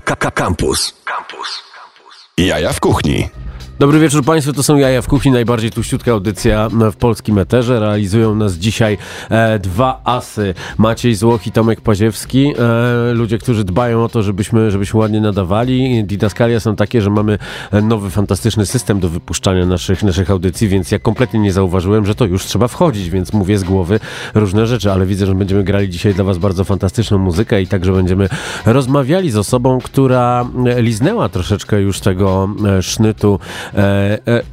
Campus. Campus. Jaja w kuchni. Dobry wieczór Państwu, to są Jaja w Kuchni, najbardziej tuściutka audycja w polskim eterze. Realizują nas dzisiaj e, dwa asy, Maciej Złoch i Tomek Paziewski. E, ludzie, którzy dbają o to, żebyśmy, żebyśmy ładnie nadawali. Didaskalia są takie, że mamy nowy, fantastyczny system do wypuszczania naszych, naszych audycji, więc ja kompletnie nie zauważyłem, że to już trzeba wchodzić, więc mówię z głowy różne rzeczy, ale widzę, że będziemy grali dzisiaj dla Was bardzo fantastyczną muzykę i także będziemy rozmawiali z osobą, która liznęła troszeczkę już tego e, sznytu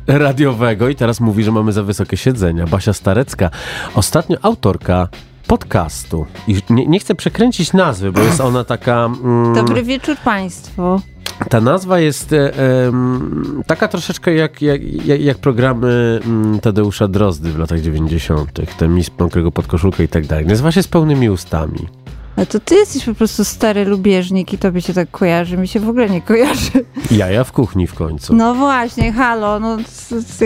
radiowego i teraz mówi, że mamy za wysokie siedzenia. Basia Starecka, ostatnio autorka podcastu. I nie, nie chcę przekręcić nazwy, bo jest ona taka... Mm, Dobry wieczór Państwu. ta nazwa jest e, em, taka troszeczkę jak, jak, jak, programy mm, Tadeusza Drozdy w latach 90., ten Miss Mokrego Podkoszulkę i tak dalej. Nazywa się z pełnymi ustami. A to ty jesteś po prostu stary lubieżnik i tobie się tak kojarzy. Mi się w ogóle nie kojarzy. Jaja w kuchni w końcu. No właśnie, halo. No,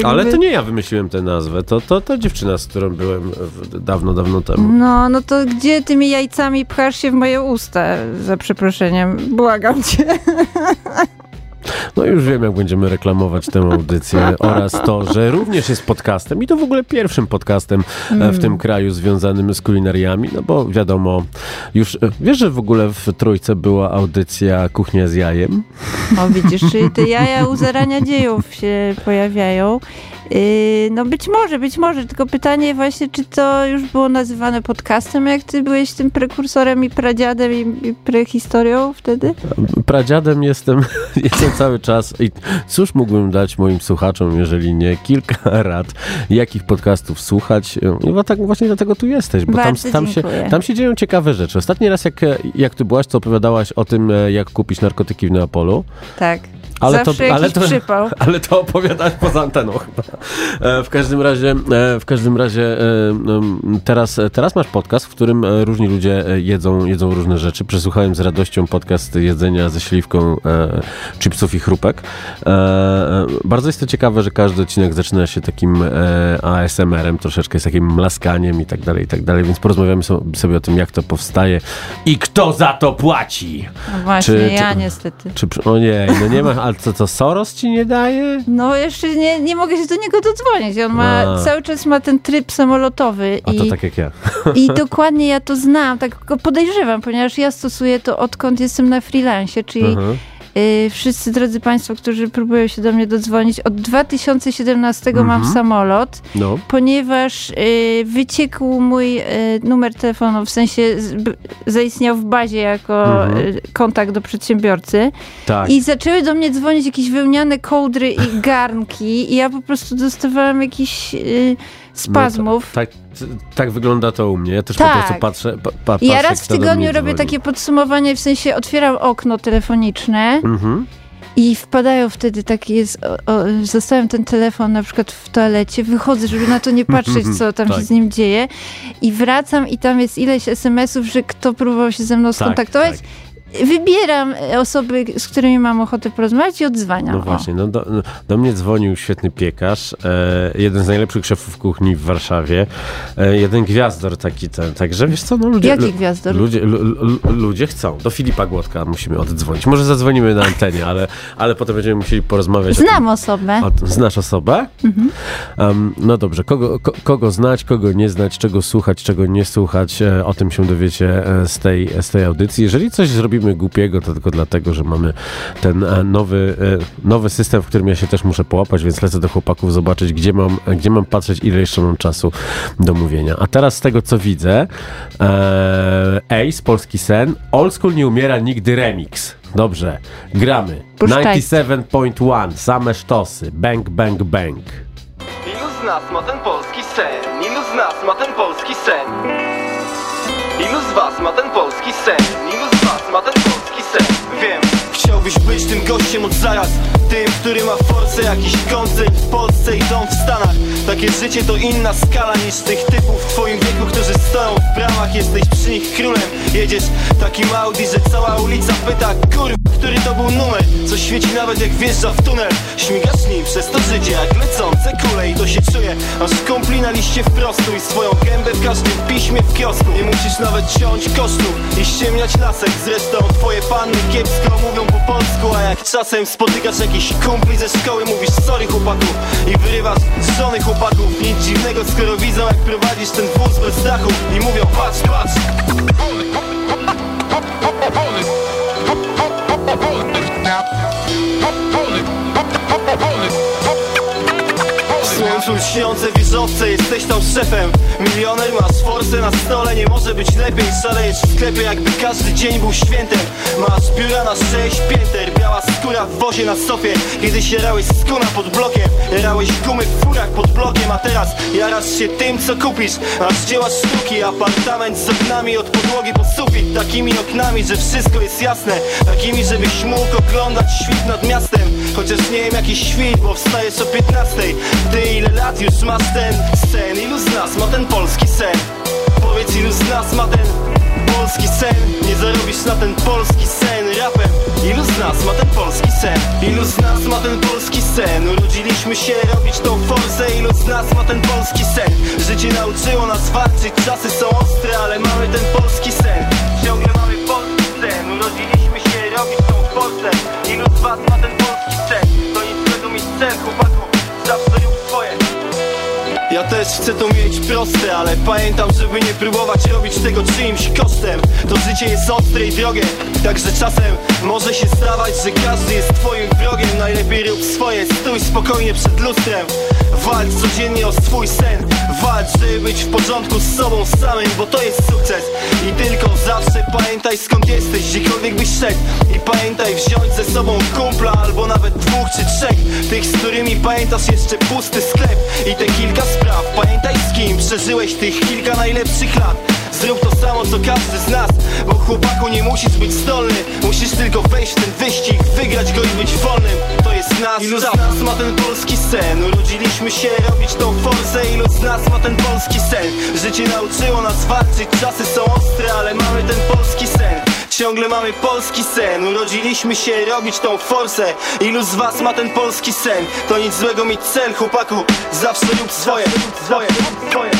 Ale to nie ja wymyśliłem tę nazwę, to, to, to dziewczyna, z którą byłem dawno, dawno temu. No, no to gdzie tymi jajcami pchasz się w moje usta? Za przeproszeniem. Błagam cię. No już wiem, jak będziemy reklamować tę audycję oraz to, że również jest podcastem i to w ogóle pierwszym podcastem e, w tym kraju związanym z kulinariami, no bo wiadomo, już e, wiesz, że w ogóle w Trójce była audycja Kuchnia z jajem? O widzisz, czyli te jaja u zarania dziejów się pojawiają. Yy, no być może, być może, tylko pytanie właśnie, czy to już było nazywane podcastem, jak ty byłeś tym prekursorem i pradziadem i, i prehistorią wtedy? Pradziadem jestem, jestem cały czas i cóż mógłbym dać moim słuchaczom, jeżeli nie kilka rad, jakich podcastów słuchać. Bo tak właśnie dlatego tu jesteś, bo tam, tam, się, tam się dzieją ciekawe rzeczy. Ostatni raz, jak, jak ty byłaś, to opowiadałaś o tym, jak kupić narkotyki w Neapolu. Tak. Ale Zawsze to, ale to, przypał. ale to opowiadać poza anteną chyba. E, W każdym razie, e, w każdym razie e, teraz, teraz masz podcast, w którym różni ludzie jedzą, jedzą różne rzeczy. Przesłuchałem z radością podcast jedzenia ze śliwką chipsów i chrupek. Bardzo jest to ciekawe, że każdy odcinek zaczyna się takim ASMR-em, troszeczkę z takim mlaskaniem i tak dalej, i tak dalej, więc porozmawiamy so- sobie o tym, jak to powstaje i kto za to płaci. No właśnie, Czy- ja czy- niestety. Czy, o nie, no nie ma, ale co, co Soros ci nie daje? No jeszcze nie, nie mogę się do niego dodzwonić. On ma, A. cały czas ma ten tryb samolotowy A to i, tak jak ja. i dokładnie ja to znam, tak go podejrzewam, ponieważ ja stosuję to odkąd jestem na freelancie, czyli Mhm. Y, wszyscy drodzy Państwo, którzy próbują się do mnie dodzwonić, od 2017 mam Mhm. samolot, No. ponieważ y, wyciekł mój y, numer telefonu, w sensie zaistniał w bazie jako Mhm. kontakt do przedsiębiorcy. Tak. I zaczęły do mnie dzwonić jakieś wełniane kołdry i garnki i ja po prostu dostawałam jakichś spazmów. Tak, t- tak wygląda to u mnie. Ja też Tak. po prostu patrzę. Pa, pa, ja raz w tygodniu robię takie podsumowanie, w sensie otwieram okno telefoniczne Mhm. i wpadają wtedy takie, jest, o, o, zostawiam ten telefon na przykład w toalecie, wychodzę, żeby na to nie patrzeć, co tam Tak. się z nim dzieje i wracam i tam jest ileś SMS-ów, że kto próbował się ze mną skontaktować. tak. Wybieram osoby, z którymi mam ochotę porozmawiać i odzwaniam. No O. właśnie, no do, do mnie dzwonił świetny piekarz, e, jeden z najlepszych szefów kuchni w Warszawie, e, jeden gwiazdor taki ten, także wiesz co, no ludzie... Jaki gwiazdor? Ludzie, lu, lu, ludzie chcą. Do Filipa Głodka musimy oddzwonić. Może zadzwonimy na antenie, ale, ale potem będziemy musieli porozmawiać o. Znam osobę. O, znasz osobę? Mhm. Um, no dobrze, kogo, ko, kogo znać, kogo nie znać, czego słuchać, czego nie słuchać, e, o tym się dowiecie e, z tej, z tej audycji. Jeżeli coś zrobimy głupiego, to tylko dlatego, że mamy ten e, nowy, e, nowy system, w którym ja się też muszę połapać, więc lecę do chłopaków zobaczyć, gdzie mam, gdzie mam patrzeć, ile jeszcze mam czasu do mówienia. A teraz z tego, co widzę, e, Ace, Polski Sen, Old School nie umiera nigdy remix. Dobrze, gramy. Puszczaj. 97.1, same sztosy, bang, bang, bang. Ilu z nas ma ten polski sen? Ilu z nas ma ten polski sen? Ilu z was ma ten polski sen? Chciałbyś być tym gościem od zaraz Tym, który ma force jakiś koncert w Polsce i dom w Stanach. Takie życie to inna skala niż tych typów w twoim wieku, którzy stoją w bramach Jesteś przy nich królem. Jedziesz takim Audi, że cała ulica pyta Kurwa, który to był numer? Co świeci nawet jak wjeżdża w tunel. Śmigasz nim przez to życie jak lecące kule I to się czuje, aż kumpli na liście wprostu I swoją gębę w każdym piśmie w kiosku. Nie musisz nawet ciąć kosztów i ściemniać lasek. Zresztą twoje panny kiepsko mówią po jak czasem spotykasz jakiś kumpli ze szkoły Mówisz sorry chłopaku i wyrywasz żony chłopaków Nic dziwnego skoro widzą jak prowadzisz ten wóz bez dachu I mówią patrz, patrz Słońcu lśniące wieżowce, jesteś tam szefem. Milioner, masz forsę na stole, nie może być lepiej. Szalejesz w sklepie jakby każdy dzień był świętem. Masz biura na sześć pięter, biała skóra w wozie na sofie. Kiedyś jarałeś skuna pod blokiem, jarałeś gumy w furach pod blokiem. A teraz jarasz się tym co kupisz. Masz dzieła sztuki, apartament z oknami od podłogi po sufit. Takimi oknami, że wszystko jest jasne. Takimi, żebyś mógł oglądać świt nad miastem Chociaż nie wiem jaki świt, bo wstajesz o 15 Ty ile lat już masz ten sen? Ilu z nas ma ten polski sen? Powiedz ilu z nas ma ten polski sen? Nie zarobisz na ten polski sen rapem Ilu z nas ma ten polski sen? Ilu z nas ma ten polski sen? Urodziliśmy się robić tą forsę Ilu z nas ma ten polski sen? Życie nauczyło nas walczyć, czasy są ostre Ale mamy ten polski sen Ciągle mamy polski sen Urodziliśmy się robić tą forsę Ilu z was ma ten polski sen? To nic złego mieć cel, chłopaku Zawsze ja też chcę to mieć proste, ale pamiętam, żeby nie próbować robić tego czyimś kosztem. To życie jest ostre i drogie, także czasem może się zdawać, że każdy jest twoim wrogiem. Najlepiej rób swoje, stój spokojnie przed lustrem. Walcz codziennie o swój sen Walcz, żeby być w porządku z sobą samym, bo to jest sukces. I tylko zawsze pamiętaj skąd jesteś, gdziekolwiek byś szedł. I pamiętaj wziąć ze sobą kumpla, albo nawet dwóch czy trzech. Tych, z którymi pamiętasz jeszcze pusty sklep. I te kilka spraw, pamiętaj z kim przeżyłeś tych kilka najlepszych lat. Zrób to samo co każdy z nas Bo chłopaku nie musisz być zdolny. Musisz tylko wejść w ten wyścig Wygrać go i być wolnym. To jest nas Ilu z nas ma ten polski sen? Urodziliśmy się robić tą forsę. Ilu z nas ma ten polski sen? Życie nauczyło nas walczyć Czasy są ostre, ale mamy ten polski sen Ciągle mamy polski sen. Urodziliśmy się robić tą forsę. Ilu z was ma ten polski sen? To nic złego mieć cel, chłopaku. Zawsze rób swoje, swoje, swoje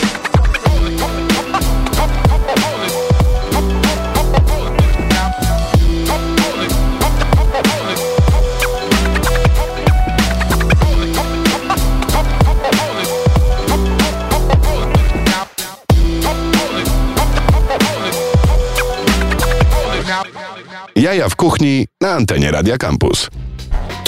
Jaja w kuchni na antenie Radia Campus.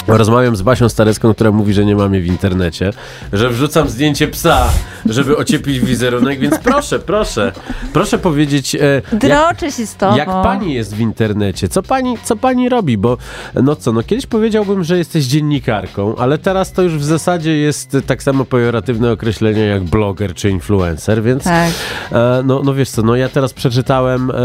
Rozmawiam z Basią Starecką, która mówi, że nie mam jej w internecie, że wrzucam zdjęcie psa, żeby ocieplić wizerunek, więc proszę, proszę, proszę powiedzieć, e, jak, Droczę się z tobą. jak pani jest w internecie, co pani, co pani robi, bo no co, no kiedyś powiedziałbym, że jesteś dziennikarką, ale teraz to już w zasadzie jest tak samo pejoratywne określenie jak bloger czy influencer, więc Tak. E, no, no wiesz co, no ja teraz przeczytałem, e, e,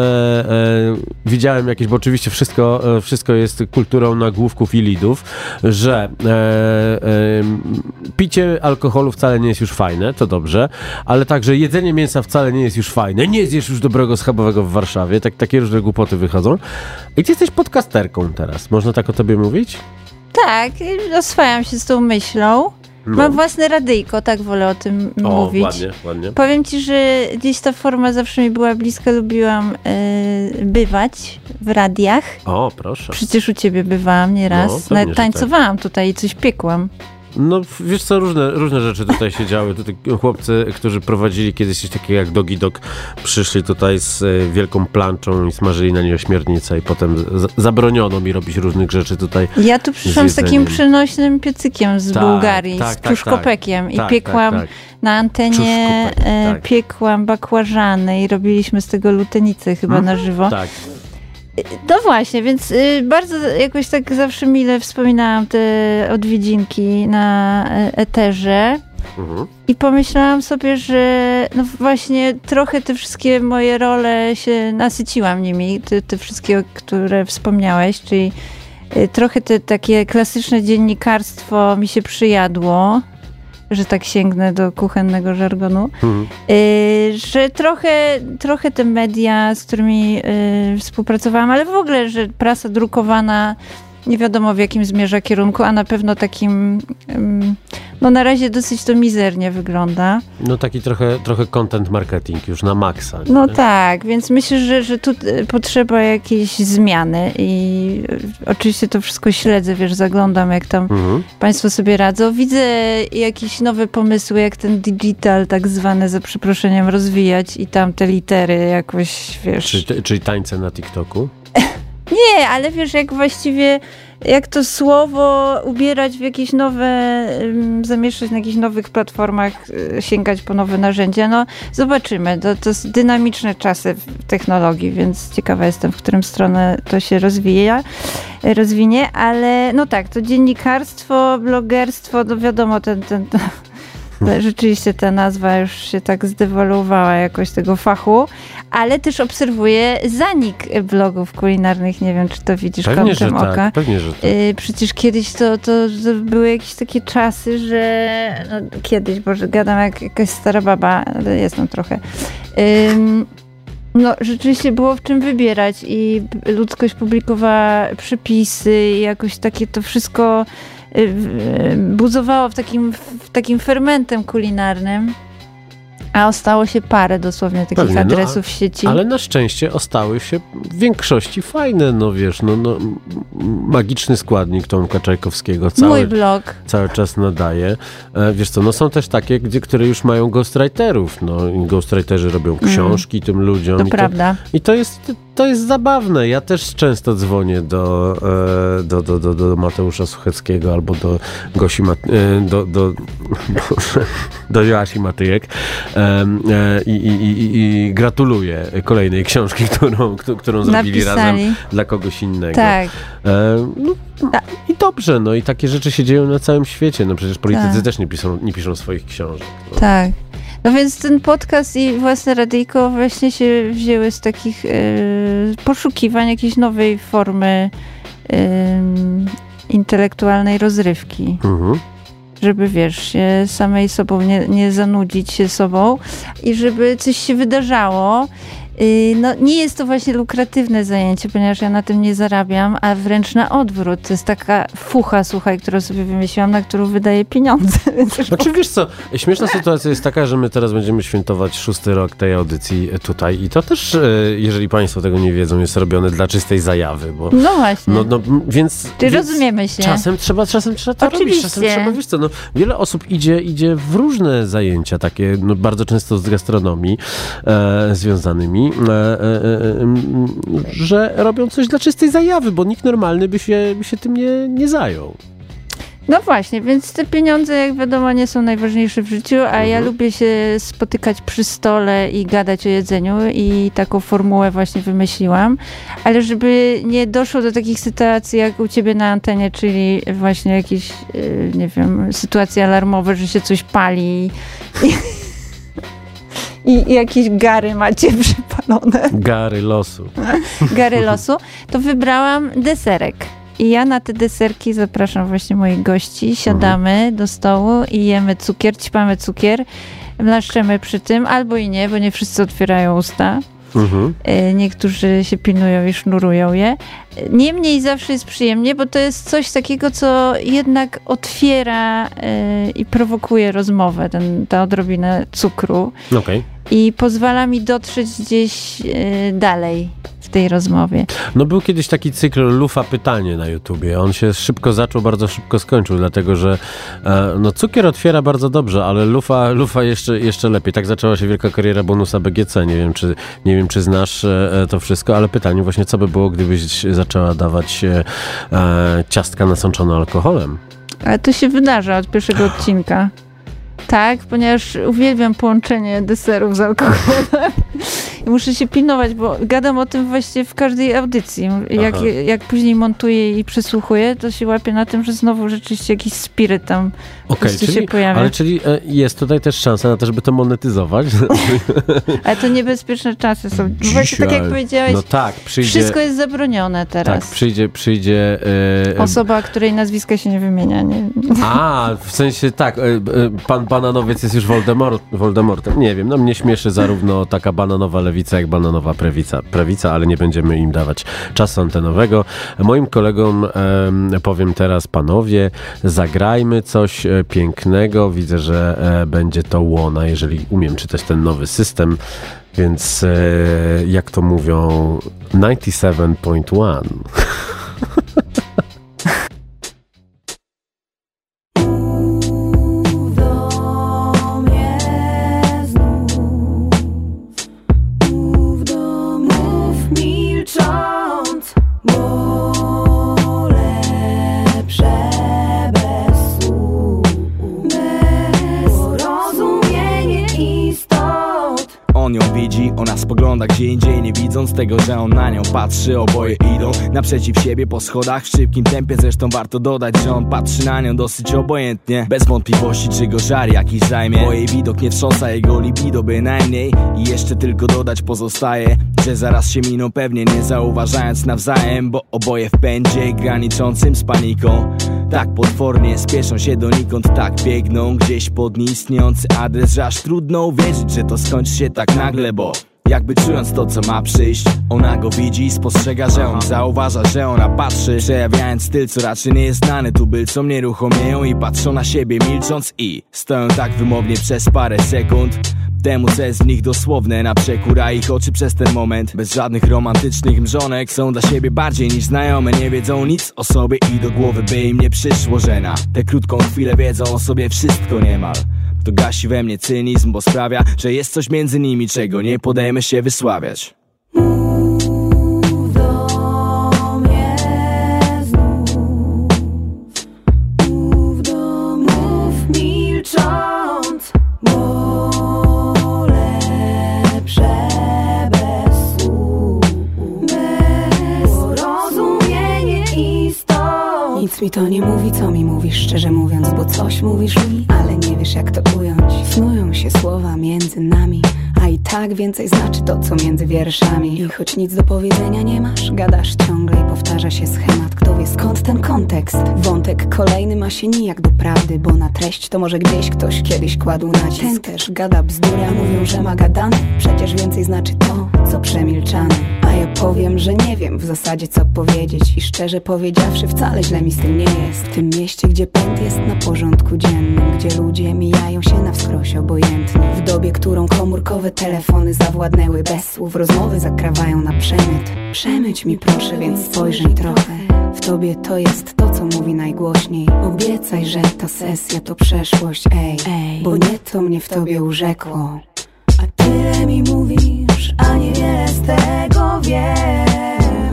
widziałem jakieś, bo oczywiście wszystko, wszystko jest kulturą nagłówków i lidów, że e, e, picie alkoholu wcale nie jest już fajne, to dobrze, ale także jedzenie mięsa wcale nie jest już fajne, nie zjesz już dobrego schabowego w Warszawie, tak, takie różne głupoty wychodzą. I ty jesteś podcasterką teraz, można tak o tobie mówić? Tak, oswajam się z tą myślą. No. Mam własne radyjko, tak wolę o tym O, mówić. ładnie, ładnie. Powiem ci, że gdzieś ta forma zawsze mi była bliska, lubiłam e, bywać w radiach. O, proszę. Przecież u ciebie bywałam nieraz. No, Nawet że tańcowałam tutaj i coś piekłam. No wiesz co, różne, różne rzeczy tutaj się działy. Tutaj chłopcy, którzy prowadzili kiedyś coś takiego jak Dogi Dog, przyszli tutaj z e, wielką planczą i smażyli na niej ośmiornicę i potem z- zabroniono mi robić różnych rzeczy tutaj. Ja tu przyszłam z, takim jedzeniem. przenośnym piecykiem z Tak, Bułgarii, tak, z tak, pruszkopekiem i Tak, piekłam tak, tak. na antenie, e, tak. piekłam bakłażany i robiliśmy z tego lutenicę chyba na żywo. Tak. No właśnie, więc y, bardzo jakoś tak zawsze mile wspominałam te odwiedzinki na e, eterze. Mhm. I pomyślałam sobie, że no właśnie trochę te wszystkie moje role się nasyciłam nimi, te, te wszystkie, które wspomniałeś, czyli y, trochę te takie klasyczne dziennikarstwo mi się przyjadło, że tak sięgnę do kuchennego żargonu, Mhm. y, że trochę, trochę te media, z którymi y, współpracowałam, ale w ogóle, że prasa drukowana nie wiadomo w jakim zmierza kierunku, a na pewno takim, no na razie dosyć to mizernie wygląda. No taki trochę, trochę content marketing już na maksa. nie? No tak, więc myślę, że, że tu e, potrzeba jakiejś zmiany i e, oczywiście to wszystko śledzę, wiesz, zaglądam jak tam Mhm. Państwo sobie radzą. Widzę jakieś nowe pomysły, jak ten digital tak zwany, za przeproszeniem, rozwijać i tam te litery jakoś, wiesz... Czyli, czyli tańce na TikToku? Nie, ale wiesz, jak właściwie, jak to słowo ubierać w jakieś nowe, zamieszczać na jakichś nowych platformach, y, sięgać po nowe narzędzia, no zobaczymy. To, to są dynamiczne czasy w technologii, więc ciekawa jestem, w którym stronę to się rozwija, rozwinie, ale no tak, to dziennikarstwo, blogerstwo, no wiadomo, ten, ten, ten Rzeczywiście ta nazwa już się tak zdewoluowała jakoś tego fachu, ale też obserwuję zanik blogów kulinarnych. Nie wiem, czy to widzisz Pewnie, kątem oka. tak. Pewnie, że tak. Y, Przecież kiedyś to, to, były jakieś takie czasy, że no, kiedyś, Boże, gadam jak jakaś stara baba, ale jestem trochę. Ym, no, rzeczywiście było w czym wybierać i ludzkość publikowała przepisy i jakoś takie to wszystko buzowało w takim, w takim fermentem kulinarnym. A ostało się parę dosłownie takich Pewnie, no, adresów w sieci. Ale na szczęście ostały się w większości fajne, no wiesz, no, no magiczny składnik Tomka Czajkowskiego Mój cały, blog. cały czas nadaje. E, wiesz co, no są też takie, gdzie, które już mają ghostwriterów, no i ghostwriterzy robią książki tym ludziom. Mm. To i prawda. I to jest, to jest zabawne. Ja też często dzwonię do, e, do, do, do, do Mateusza Sucheckiego albo do Gosi Mat, e, do, do, do Joasi Matyjek e, i, i, i, gratuluję kolejnej książki, którą, któ- którą zrobili razem dla kogoś innego. Tak. No. I dobrze, no i takie rzeczy się dzieją na całym świecie. No przecież politycy Tak. też nie piszą, nie piszą swoich książek. No. Tak. No więc ten podcast i własne radyjko właśnie się wzięły z takich e, poszukiwań jakiejś nowej formy em, intelektualnej rozrywki. Mhm. Żeby, wiesz, się samej sobą nie, nie zanudzić się sobą i żeby coś się wydarzało. Y, No, nie jest to właśnie lukratywne zajęcie, ponieważ ja na tym nie zarabiam, a wręcz na odwrót. To jest taka fucha, słuchaj, którą sobie wymyśliłam, na którą wydaję pieniądze. Znaczy wiesz co, śmieszna sytuacja jest taka, że my teraz będziemy świętować szósty rok tej audycji tutaj i to też, e, jeżeli Państwo tego nie wiedzą, jest robione dla czystej zajawy, bo No właśnie. no, no więc, Czy rozumiemy się? Czasem trzeba, czasem trzeba to robić, Oczywiście. czasem trzeba, wiesz co, no, wiele osób idzie, idzie w różne zajęcia, takie no, bardzo często z gastronomii e, związanymi, e, e, e, że robią coś dla czystej zajawy, bo nikt normalny by się, by się tym nie, nie zajął. No właśnie, więc te pieniądze, jak wiadomo, nie są najważniejsze w życiu, a ja Mhm. lubię się spotykać przy stole i gadać o jedzeniu i taką formułę właśnie wymyśliłam. Ale żeby nie doszło do takich sytuacji jak u ciebie na antenie, czyli właśnie jakieś, yy, nie wiem, sytuacje alarmowe, że się coś pali i, i, i jakieś gary macie przypalone. Gary losu. gary losu, to wybrałam deserek. I ja na te deserki zapraszam właśnie moich gości. Siadamy do stołu i jemy cukier, ćpamy cukier, mlaszczemy przy tym, albo i nie, bo nie wszyscy otwierają usta. Mhm. E, Niektórzy się pilnują i sznurują je. Niemniej zawsze jest przyjemnie, bo to jest coś takiego, co jednak otwiera e, i prowokuje rozmowę, ten, ta odrobina cukru Okej. i pozwala mi dotrzeć gdzieś e, dalej w tej rozmowie. No był kiedyś taki cykl Lufa Pytanie na YouTubie. On się szybko zaczął, bardzo szybko skończył, dlatego że e, no, cukier otwiera bardzo dobrze, ale Lufa, lufa jeszcze, jeszcze lepiej. Tak zaczęła się wielka kariera bonusa BGC. Nie wiem, czy, nie wiem, czy znasz e, to wszystko, ale pytanie właśnie, co by było, gdybyś zaczęła dawać e, e, ciastka nasączone alkoholem? Ale to się wydarza od pierwszego odcinka. Tak, ponieważ uwielbiam połączenie deserów z alkoholem. Muszę się pilnować, bo gadam o tym właściwie w każdej audycji. Jak, Aha. jak później montuję i przesłuchuję, to się łapię na tym, że znowu rzeczywiście jakiś spiryt tam Okej, prostu się czyli, pojawia. ale czyli e, jest tutaj też szansa na to, żeby to monetyzować? Ale to niebezpieczne czasy są. No Właśnie tak jak powiedziałeś, No tak, przyjdzie... wszystko jest zabronione tak, teraz. przyjdzie, przyjdzie e, Osoba, której nazwiska się nie wymienia. Nie? A, w sensie tak, e, e, pan bananowiec jest już Voldemort, Voldemortem. Nie wiem, no mnie śmieszy zarówno taka bananowa lewica, lewica jak bananowa prawica, prawica, ale nie będziemy im dawać czasu antenowego. Moim kolegom em, powiem teraz, panowie, zagrajmy coś e, pięknego. Widzę, że e, będzie to łona, jeżeli umiem czytać ten nowy system. Więc e, jak to mówią, 97.1. spogląda gdzie indziej Nie widząc tego, że on na nią patrzy. Oboje idą naprzeciw siebie po schodach W szybkim tempie. Zresztą warto dodać Że on patrzy na nią dosyć obojętnie. Bez wątpliwości czy go żar jakiś zajmie. Bo jej widok nie wstrząsa jego libido bynajmniej. I jeszcze tylko dodać pozostaje Że zaraz się miną pewnie nie zauważając nawzajem Bo oboje w pędzie graniczącym z paniką tak potwornie spieszą się donikąd, tak biegną Gdzieś pod nieistniejący adres, że aż trudno uwierzyć, że to skończy się tak nagle, bo jakby czując to, co ma przyjść Ona go widzi i spostrzega, że on zauważa, że ona patrzy. Przejawiając styl, co raczej nie jest znany Tubylcom nieruchomieją i patrzą na siebie milcząc I stoją tak wymownie przez parę sekund. Temu co jest w nich dosłowne na przekór A ich oczy przez ten moment. Bez żadnych romantycznych mrzonek Są dla siebie bardziej niż znajome. Nie wiedzą nic o sobie i do głowy by im nie przyszło, że na tę krótką chwilę wiedzą o sobie wszystko niemal to gasi we mnie cynizm, bo sprawia, że jest coś między nimi, czego nie podejmę się wysławiać. Mi to nie mówi, co mi mówisz, szczerze mówiąc, bo coś mówisz mi, ale nie wiesz jak to ująć. Snują się słowa między nami, a i tak więcej znaczy to, co między wierszami. I choć nic do powiedzenia nie masz, gadasz ciągle i powtarza się schemat. Kto wie skąd ten kontekst? Wątek kolejny ma się nijak do prawdy, bo na treść to może gdzieś ktoś kiedyś kładł nacisk. Ten też gada bzdury, a mówią, że ma gadane. Przecież więcej znaczy to, co przemilczane. A ja powiem, że nie wiem w zasadzie co powiedzieć I szczerze powiedziawszy wcale źle mi z tym nie jest W tym mieście, gdzie pęd jest na porządku dziennym Gdzie ludzie mijają się na wskroś obojętnie. W dobie, którą komórkowe telefony zawładnęły Bez słów rozmowy zakrawają na przemyt. Przemyć mi proszę, więc spojrzyj trochę. W tobie to jest to, co mówi najgłośniej. Obiecaj, że ta sesja to przeszłość, ej, ej. Bo nie to mnie w tobie urzekło. A tyle mi mówisz, a niewiele z tego wiem.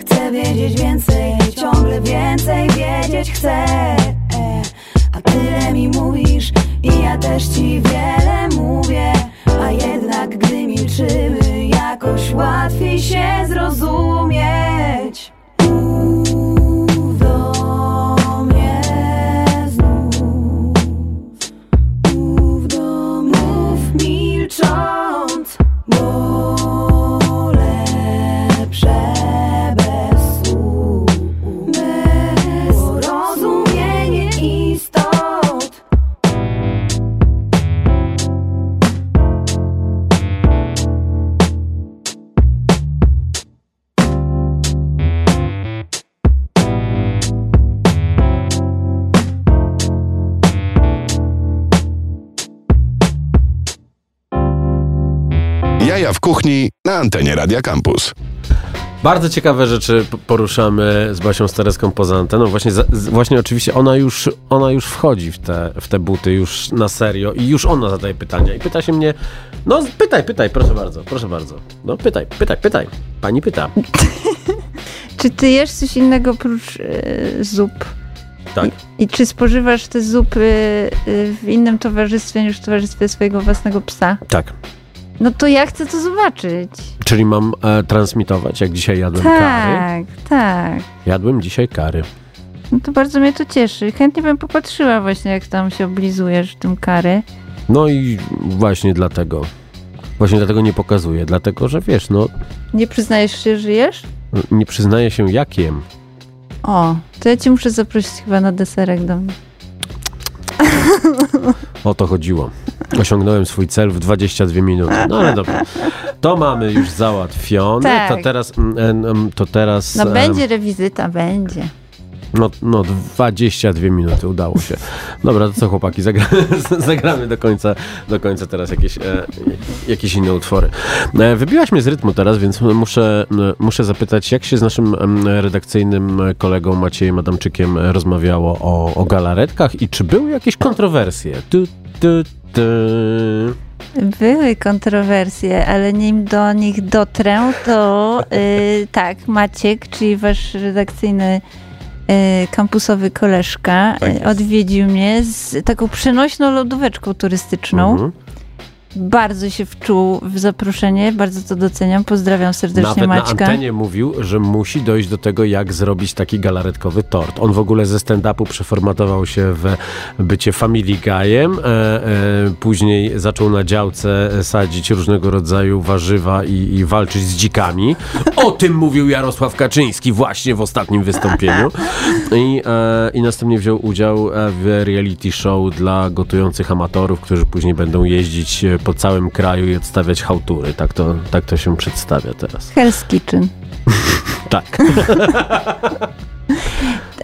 Chcę wiedzieć więcej, ciągle więcej wiedzieć chcę. A tyle mi mówisz i ja też ci wiele mówię. A jednak gdy milczymy, jakoś łatwiej się zrozumieć kuchni na antenie Radia Campus. Bardzo ciekawe rzeczy poruszamy z Basią Stareską poza anteną. Właśnie, za, właśnie oczywiście ona już, ona już wchodzi w te, w te buty już na serio i już ona zadaje pytania. I pyta się mnie, no pytaj, pytaj, proszę bardzo, proszę bardzo. No pytaj, pytaj, pytaj. Pani pyta. Czy ty jesz coś innego oprócz e, zup? Tak. I, I czy spożywasz te zupy e, w innym towarzystwie niż w towarzystwie swojego własnego psa? Tak. No to ja chcę to zobaczyć. Czyli mam e, transmitować, jak dzisiaj jadłem kary. Tak, tak. Jadłem dzisiaj kary. No to bardzo mnie to cieszy. Chętnie bym popatrzyła właśnie, jak tam się oblizujesz w tym kary. No i właśnie dlatego. Właśnie dlatego nie pokazuję, dlatego że wiesz, no Nie przyznajesz się, że jesz? nie przyznaję się jakiem. O, to ja cię muszę zaprosić chyba na deserek do mnie. O to chodziło. Osiągnąłem swój cel w 22 minuty. No ale dobra. To mamy już załatwione. Tak. To teraz. mm, To teraz No będzie rewizyta, będzie. No, no 22 minuty udało się. Dobra, to co chłopaki, zagra, zagramy do końca, do końca teraz jakieś, e, jakieś inne utwory. E, wybiłaś mnie z rytmu teraz, więc muszę, e, muszę zapytać, jak się z naszym redakcyjnym kolegą Maciejem Adamczykiem rozmawiało o, o galaretkach i czy były jakieś kontrowersje? Tu, tu. Były kontrowersje, ale nim do nich dotrę, to y, tak, Maciek, czyli wasz redakcyjny y, kampusowy koleżka, Tak odwiedził mnie z taką przenośną lodóweczką turystyczną. Mhm. Bardzo się wczuł w zaproszenie, bardzo to doceniam. Pozdrawiam serdecznie Nawet na Maćka. antenie mówił, że musi dojść do tego, jak zrobić taki galaretkowy tort. On w ogóle ze stand-upu przeformatował się w bycie family guyem, e, e, później zaczął na działce sadzić różnego rodzaju warzywa i, i walczyć z dzikami. O tym mówił Jarosław Kaczyński właśnie w ostatnim wystąpieniu. I, e, i następnie wziął udział w reality show dla gotujących amatorów, którzy później będą jeździć e, po całym kraju i odstawiać hałtury. Tak to, tak to się przedstawia teraz. Hell's Kitchen. Tak.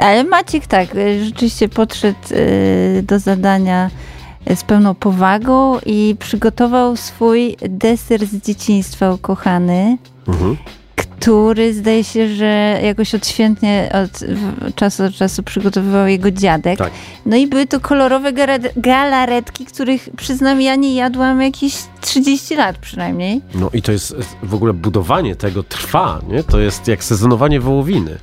Ale Maciek tak, rzeczywiście podszedł y, do zadania y, z pełną powagą i przygotował swój deser z dzieciństwa ukochany, Mhm. Który zdaje się, że jakoś odświętnie od czasu do czasu przygotowywał jego dziadek. Tak. No i były to kolorowe galaretki, których przyznam ja nie jadłam jakieś 30 lat przynajmniej. No i to jest w ogóle budowanie tego trwa, nie? To jest jak sezonowanie wołowiny.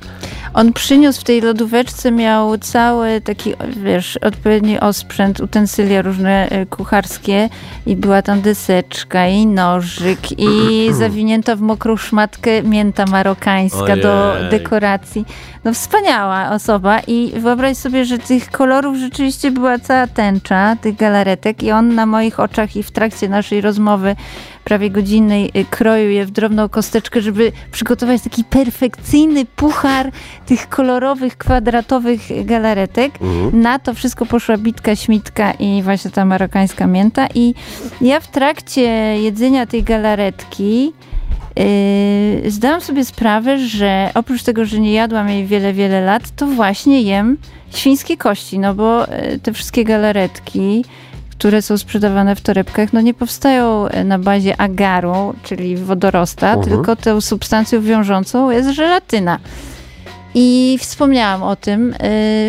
On przyniósł w tej lodóweczce, miał cały taki, wiesz, odpowiedni osprzęt, utensylia różne e, kucharskie i była tam deseczka i nożyk i zawinięta w mokrą szmatkę mięta marokańska do Ojej. dekoracji. No wspaniała osoba i wyobraź sobie, że tych kolorów rzeczywiście była cała tęcza, tych galaretek i on na moich oczach i w trakcie naszej rozmowy prawie godzinnej y, kroił je w drobną kosteczkę, żeby przygotować taki perfekcyjny puchar tych kolorowych, kwadratowych galaretek. Mhm. Na to wszystko poszła bitka, śmitka i właśnie ta marokańska mięta. I ja w trakcie jedzenia tej galaretki yy, zdałam sobie sprawę, że oprócz tego, że nie jadłam jej wiele, wiele lat, to właśnie jem świńskie kości, no bo yy, te wszystkie galaretki, które są sprzedawane w torebkach, no nie powstają e, na bazie agaru, czyli wodorosta, Mhm. tylko tą substancją wiążącą jest żelatyna. I wspomniałam o tym y,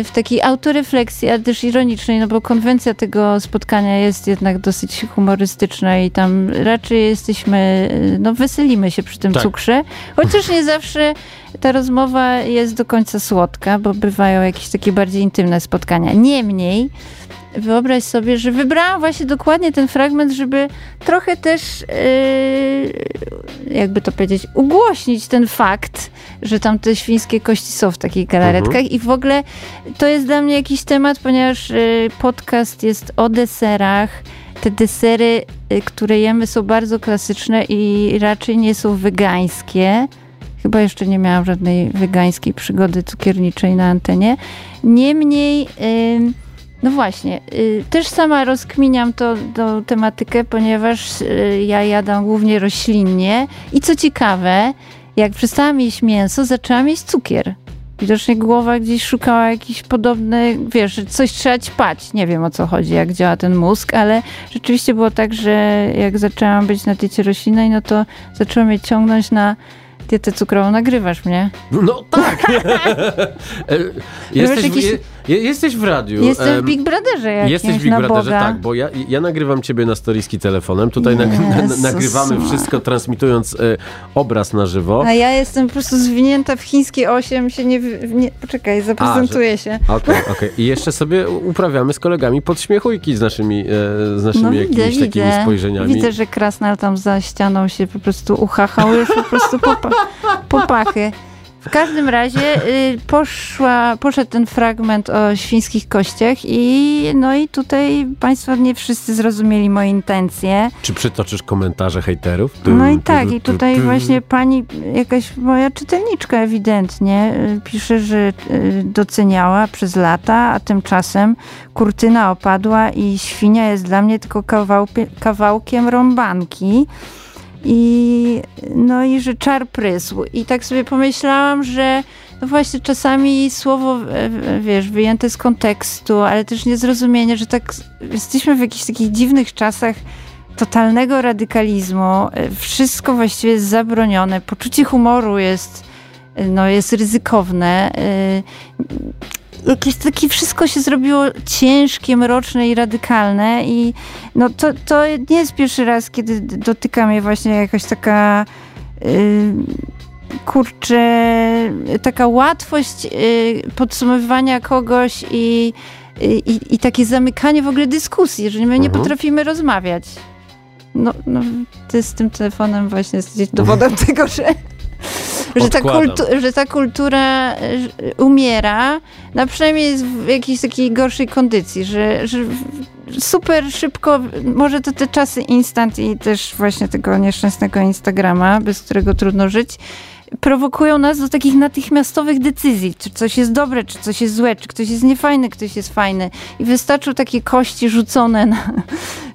w takiej autorefleksji, ale też ironicznej, no bo konwencja tego spotkania jest jednak dosyć humorystyczna i tam raczej jesteśmy, y, no weselimy się przy tym Tak. cukrze, chociaż nie zawsze ta rozmowa jest do końca słodka, bo bywają jakieś takie bardziej intymne spotkania. Niemniej, wyobraź sobie, że wybrałam właśnie dokładnie ten fragment, żeby trochę też, yy, jakby to powiedzieć, ugłośnić ten fakt, że tam te świńskie kości są w takich galaretkach i w ogóle to jest dla mnie jakiś temat, ponieważ yy, podcast jest o deserach. Te desery, yy, które jemy są bardzo klasyczne i raczej nie są wegańskie. Chyba jeszcze nie miałam żadnej wegańskiej przygody cukierniczej na antenie. Niemniej, ym, no właśnie, y, też sama rozkminiam to, tą tematykę, ponieważ y, ja jadam głównie roślinnie i co ciekawe, jak przestałam jeść mięso, zaczęłam jeść cukier. Widocznie głowa gdzieś szukała jakiś podobny, wiesz, coś trzeba ćpać. Nie wiem o co chodzi, jak działa ten mózg, ale rzeczywiście było tak, że jak zaczęłam być na diecie roślinnej, no to zaczęłam mnie ciągnąć na dietę cukrową. Nagrywasz mnie? No tak. E, jesteś, jakiś- je, jesteś w radiu. Jestem em, w Big Brotherze jakimś, Jesteś w Big na Brotherze, Boga. tak, bo ja, ja nagrywam ciebie na storiski telefonem. Tutaj na, Jezus nagrywamy wszystko, transmitując e, obraz na żywo. A ja jestem po prostu zwinięta w chińskie 8, się nie, nie poczekaj, zaprezentuję się. Okej, okej. I jeszcze sobie uprawiamy z kolegami podśmiechujki z naszymi, e, z naszymi No widzę, jakimiś takimi widzę. spojrzeniami. Widzę, że Krasnal tam za ścianą się po prostu uchachał już po prostu po, pa- po pachy. W każdym razie y, poszła, poszedł ten fragment o świńskich kościach i no i tutaj państwo nie wszyscy zrozumieli moje intencje. Czy przytoczysz komentarze hejterów? No i tak, i tutaj właśnie pani, jakaś moja czytelniczka ewidentnie y, pisze, że y, doceniała przez lata, a tymczasem kurtyna opadła i świnia jest dla mnie tylko kawałpie, kawałkiem rąbanki. I no i że czar prysł. I tak sobie pomyślałam, że no właśnie czasami słowo, wiesz, wyjęte z kontekstu, ale też niezrozumienie, że tak jesteśmy w jakichś takich dziwnych czasach totalnego radykalizmu. Wszystko właściwie jest zabronione. Poczucie humoru jest, no, jest ryzykowne. E, Jakieś takie wszystko się zrobiło ciężkie, mroczne i radykalne i no to, to nie jest pierwszy raz, kiedy dotyka mnie właśnie jakaś taka yy, kurczę, taka łatwość yy, podsumowywania kogoś i, i, i takie zamykanie w ogóle dyskusji, że my nie Mhm. potrafimy rozmawiać. No, no, ty z tym telefonem właśnie jesteś dowodem tego, że, że, ta kultu, że ta kultura e, umiera, no przynajmniej jest w jakiejś takiej gorszej kondycji, że, że super szybko, może to te czasy instant i też właśnie tego nieszczęsnego Instagrama, bez którego trudno żyć, prowokują nas do takich natychmiastowych decyzji, czy coś jest dobre, czy coś jest złe, czy ktoś jest niefajny, ktoś jest fajny. I wystarczą takie kości rzucone na,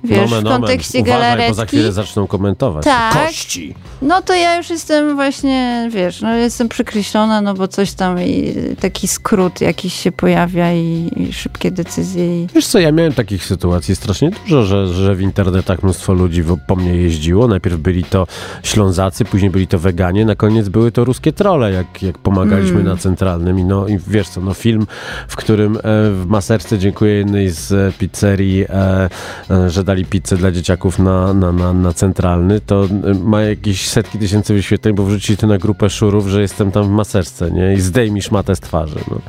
wiesz, Nomen, w nomen. kontekście Uważaj, bo za chwilę zaczną komentować. Tak. Kości! No to ja już jestem właśnie, wiesz, no jestem przekreślona, no bo coś tam i taki skrót jakiś się pojawia i, i szybkie decyzje. I... Wiesz co, ja miałem takich sytuacji strasznie dużo, że, że w internetach mnóstwo ludzi po mnie jeździło. Najpierw byli to Ślązacy, później byli to weganie, na koniec były to ruskie trole, jak, jak pomagaliśmy Mm. na Centralnym. I, no, I wiesz co, no film, w którym e, w maserce dziękuję jednej z e, pizzerii, e, e, że dali pizzę dla dzieciaków na, na, na, na Centralny, to e, ma jakieś setki tysięcy wyświetleń, bo wrzucili to na grupę szurów, że jestem tam w maserce, nie? I zdejmij szmatę z twarzy. No.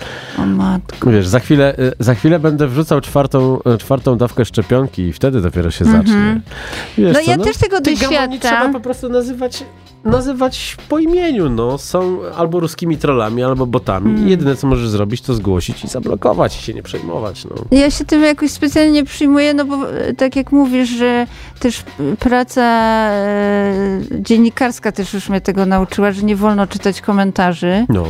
O matko. Wiesz, za chwilę, y, za chwilę będę wrzucał czwartą, y, czwartą dawkę szczepionki i wtedy dopiero się zacznie. Wiesz No co, ja też tego gamoni trzeba doświadczam. po prostu nazywać, nazywać po imieniu, no. Są albo ruskimi trollami, albo botami. Mm. Jedyne, co możesz zrobić, to zgłosić i zablokować i się nie przejmować, no. Ja się tym jakoś specjalnie nie przyjmuję, no bo e, tak jak mówisz, że też e, praca e, dziennikarska też już mnie tego nauczyła, że nie wolno czytać komentarzy. No.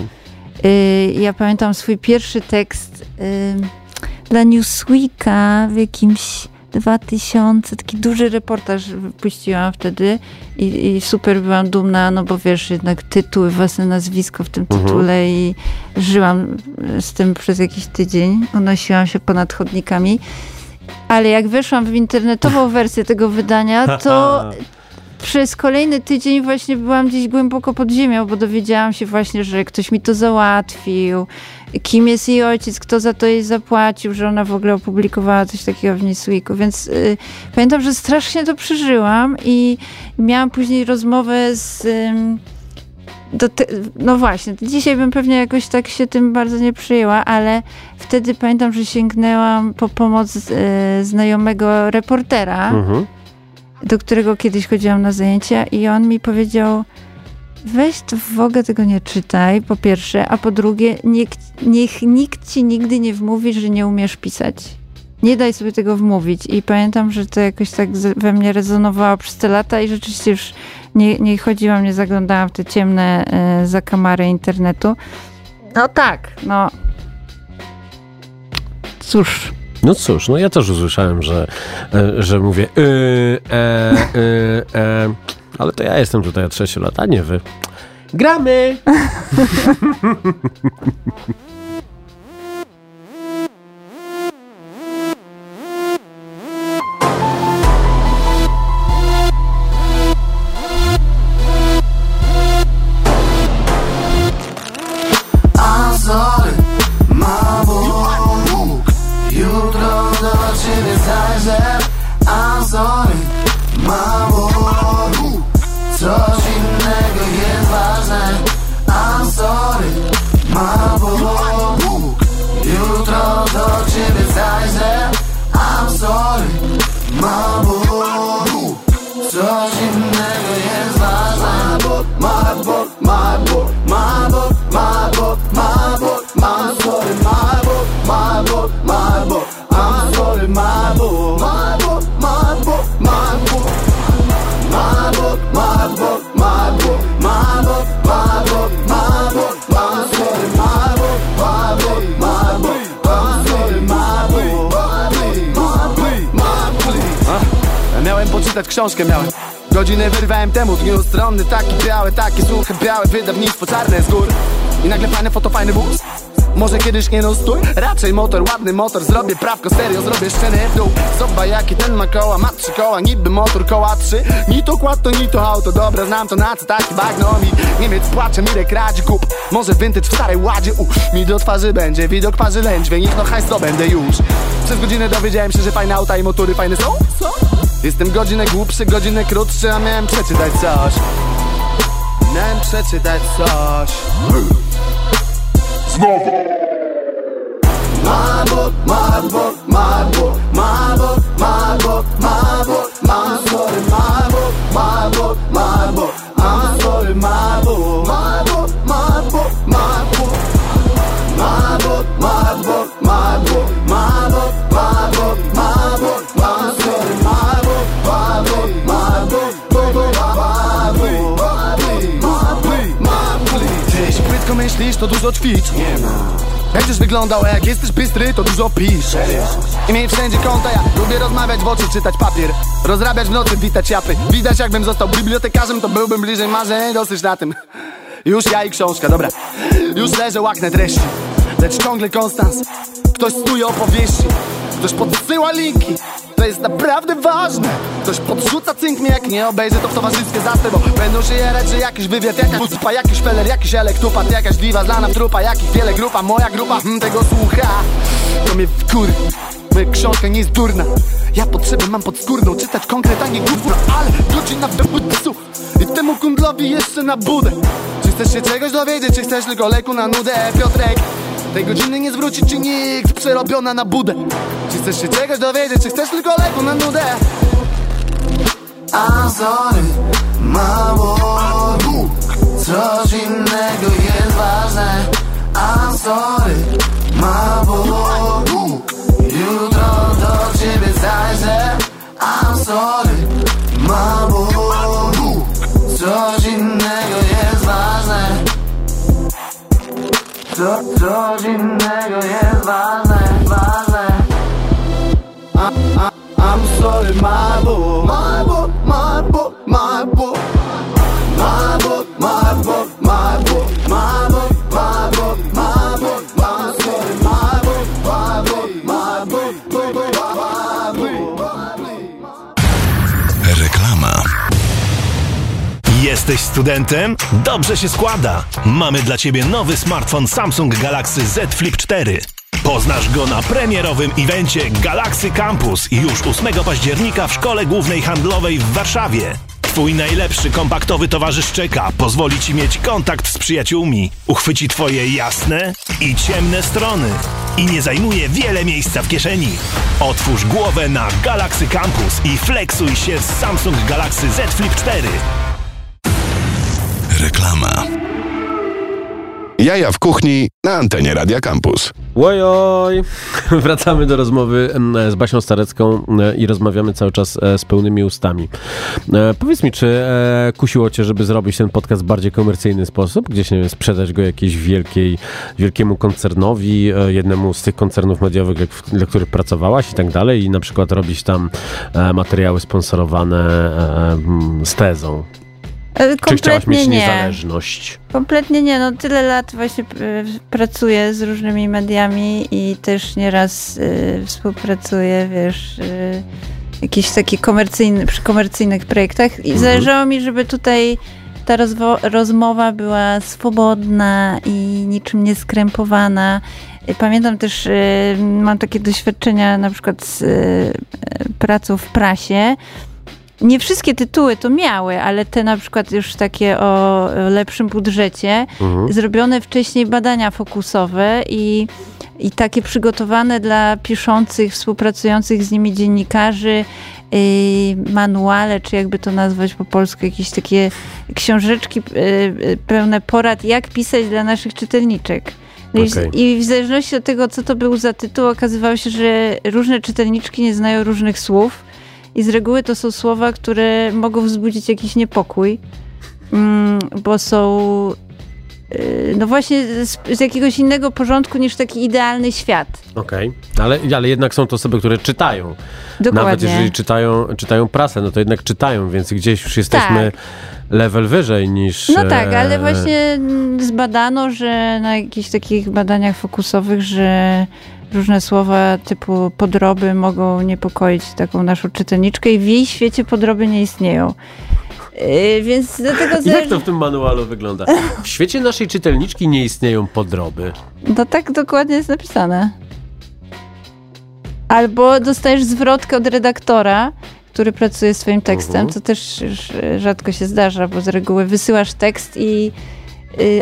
Y, Ja pamiętam swój pierwszy tekst dla Newsweeka w jakimś 2000, taki duży reportaż wypuściłam wtedy i, i super byłam dumna, no bo wiesz, jednak tytuł, własne nazwisko w tym Mhm. tytule i żyłam z tym przez jakiś tydzień, unosiłam się ponad chodnikami. Ale jak weszłam w internetową wersję tego wydania, to przez kolejny tydzień właśnie byłam gdzieś głęboko pod ziemią, bo dowiedziałam się właśnie, że ktoś mi to załatwił, kim jest jej ojciec, kto za to jej zapłacił, że ona w ogóle opublikowała coś takiego w Newsweeku, więc y, pamiętam, że strasznie to przeżyłam i miałam później rozmowę z... ym, te, no właśnie, dzisiaj bym pewnie jakoś tak się tym bardzo nie przyjęła, ale wtedy pamiętam, że sięgnęłam po pomoc e, znajomego reportera, Mhm. do którego kiedyś chodziłam na zajęcia i on mi powiedział weź to w ogóle tego nie czytaj, po pierwsze, a po drugie niech, niech nikt ci nigdy nie wmówi, że nie umiesz pisać. Nie daj sobie tego wmówić. I pamiętam, że to jakoś tak we mnie rezonowało przez te lata i rzeczywiście już nie, nie chodziłam, nie zaglądałam w te ciemne e, zakamary internetu. No tak, no. Cóż, No cóż, no ja też usłyszałem, że, e, że mówię y, e, y, e, ale to ja jestem tutaj od 6 lat, a nie wy. Gramy! książkę, miałem. Godziny wyrwałem temu dniu Stronny taki biały, takie suche, białe Wydawnictwo czarne z gór. I nagle fajny foto, fajny wóz. Może kiedyś nie no stój? Raczej motor, ładny motor Zrobię prawko, stereo, zrobię szczeny w dół. Zobacz jaki ten ma koła, ma trzy koła Niby motor, koła trzy. Ni to kład, to ni to auto Dobra, znam to na co taki bagno mi Niemiec płacze, Mirek radzi kup. Może vintage w starej ładzie U, mi do twarzy będzie Widok parzy lędźwie Niech no hajs to będę już. Przez godzinę dowiedziałem się, że fajne auta i motory fajne są. Co? Jestem godzinę głupszy, godzinę krótszy A miałem przeczytać coś. Miałem przeczytać coś. My book, my book, to dużo ćwicz. Nie ma. Jak wyglądał, a jak jesteś bystry, to dużo pisz. I miej wszędzie konta, ja lubię rozmawiać w oczy, czytać papier. Rozrabiać w nocy, witać japy. Widać jakbym został bibliotekarzem, to byłbym bliżej marzeń. Dosyć na tym. Już ja i książka, dobra. Już leżę, łaknę treści. Lecz ciągle konstans. Ktoś stuje opowieści Ktoś podsyła linki to jest naprawdę ważne. Ktoś podrzuca cynk mnie jak nie obejrzę to w towarzystwie zasty Bo będą się jarać, że jakiś wywiad, jakaś pupa Jakiś feller, jakiś elektupat, jakaś diwa Zlana trupa, jakich wiele grupa Moja grupa hmm, tego słucha. To mnie wkur Moja książka nie jest durna. Ja potrzebę mam podskórną Czytać konkret, a nie gówno Ale godzina w psu I temu kundlowi jeszcze na budę. Czy chcesz się czegoś dowiedzieć, czy chcesz tylko leku na nudę? Piotrek tej godziny nie zwróci ci nikt Przerobiona na budę. Czy chcesz się czegoś dowiedzieć, czy chcesz tylko leku na nudę? Sorry, mało Coś innego jest ważne. Sorry, mało Jutro do ciebie zajrzę. I'm sorry, mało Coś innego Co, coś innego jest ważne, ważne I, I, I'm sorry, my book My book, my book, my book My book, my book, my book My book, Jesteś studentem? Dobrze się składa. Mamy dla Ciebie nowy smartfon Samsung Galaxy Z Flip 4. Poznasz go na premierowym evencie Galaxy Campus już 8 października w Szkole Głównej Handlowej w Warszawie. Twój najlepszy kompaktowy towarzysz czeka, pozwoli Ci mieć kontakt z przyjaciółmi, uchwyci Twoje jasne i ciemne strony i nie zajmuje wiele miejsca w kieszeni. Otwórz głowę na Galaxy Campus i flexuj się z Samsung Galaxy Z Flip 4. Reklama. Jaja w kuchni na antenie Radia Campus. Ojoj! Wracamy do rozmowy em, z Basią Starecką e, i rozmawiamy cały czas e, z pełnymi ustami. E, Powiedz mi, czy e, kusiło cię, żeby zrobić ten podcast w bardziej komercyjny sposób? Gdzieś, nie wiem, sprzedać go jakiejś wielkiej, wielkiemu koncernowi, e, jednemu z tych koncernów mediowych, dla których pracowałaś i tak dalej i na przykład robić tam e, materiały sponsorowane e, z tezą? E, Czy chciałaś mieć Kompletnie nie. niezależność? Kompletnie nie, no tyle lat właśnie e, pracuję z różnymi mediami i też nieraz e, współpracuję, wiesz, e, jakichś takich komercyjnych, przy komercyjnych projektach i zależało mi, żeby tutaj ta rozmowa była swobodna i niczym nie skrępowana. E, Pamiętam też, e, mam takie doświadczenia na przykład z e, pracą w prasie, nie wszystkie tytuły to miały, ale te na przykład już takie o lepszym budżecie, zrobione wcześniej badania fokusowe i, i takie przygotowane dla piszących, współpracujących z nimi dziennikarzy yy, manuale, czy jakby to nazwać po polsku, jakieś takie książeczki yy, yy, pełne porad, jak pisać dla naszych czytelniczek. No Okej. I w zależności od tego, co to był za tytuł, okazywało się, że różne czytelniczki nie znają różnych słów i z reguły to są słowa, które mogą wzbudzić jakiś niepokój, mm, bo są y, no właśnie z, z jakiegoś innego porządku niż taki idealny świat. Okej, ale, ale jednak są to osoby, które czytają. Dokładnie. Nawet jeżeli czytają, czytają prasę, no to jednak czytają, więc gdzieś już jesteśmy level wyżej niż... Tak. No tak, e, ale właśnie zbadano, że na jakichś takich badaniach fokusowych, że różne słowa typu podroby mogą niepokoić taką naszą czytelniczkę i w jej świecie podroby nie istnieją. Yy, więc dlatego Jak zależy... to w tym manualu wygląda? W świecie naszej czytelniczki nie istnieją podroby. No tak dokładnie jest napisane. Albo dostajesz zwrotkę od redaktora, który pracuje z twoim tekstem, Mhm. co też rzadko się zdarza, bo z reguły wysyłasz tekst i y,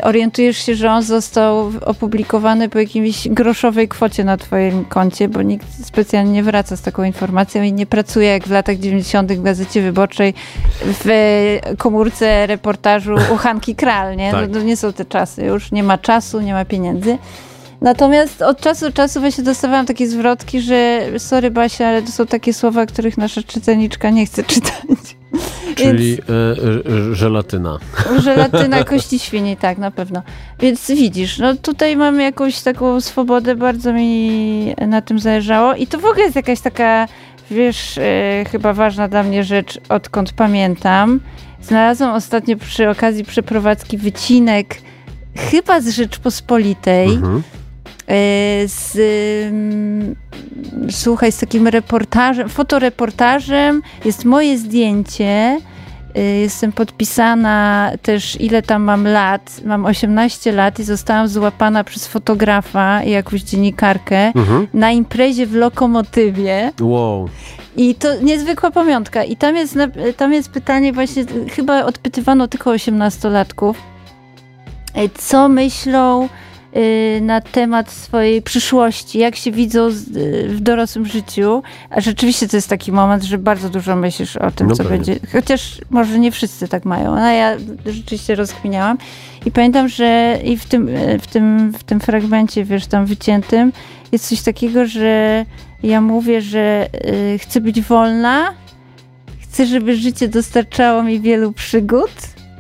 orientujesz się, że on został opublikowany po jakiejś groszowej kwocie na twoim koncie, bo nikt specjalnie nie wraca z taką informacją i nie pracuje jak w latach 90. w Gazecie Wyborczej w komórce reportażu u Hanki Kral, nie? Tak. No, to nie są te czasy, już nie ma czasu, nie ma pieniędzy. Natomiast od czasu do czasu właśnie dostawałam takie zwrotki, że sorry Basia, ale to są takie słowa, których nasza czytelniczka nie chce czytać. Czyli e, żelatyna. Żelatyna kości świni, tak, na pewno. Więc widzisz, no tutaj mamy jakąś taką swobodę, bardzo mi na tym zależało i to w ogóle jest jakaś taka, wiesz, chyba ważna dla mnie rzecz, odkąd pamiętam. Znalazłam ostatnio przy okazji przeprowadzki wycinek chyba z Rzeczpospolitej, Mhm. E, z, słuchaj, z takim reportażem, fotoreportażem, jest moje zdjęcie, y, jestem podpisana też ile tam mam lat, mam 18 lat i zostałam złapana przez fotografa i jakąś dziennikarkę Mhm. na imprezie w Lokomotywie. Wow. I to niezwykła pamiątka. I tam jest, tam jest pytanie właśnie, chyba odpytywano tylko 18-latków, e, co myślą na temat swojej przyszłości, jak się widzą y, w dorosłym życiu. A rzeczywiście to jest taki moment, że bardzo dużo myślisz o tym, No co będzie. Chociaż może nie wszyscy tak mają. No ja rzeczywiście rozkminiałam. I pamiętam, że i w tym, y, w tym, w tym fragmencie, wiesz, tam wyciętym, jest coś takiego, że ja mówię, że y, chcę być wolna, chcę, żeby życie dostarczało mi wielu przygód.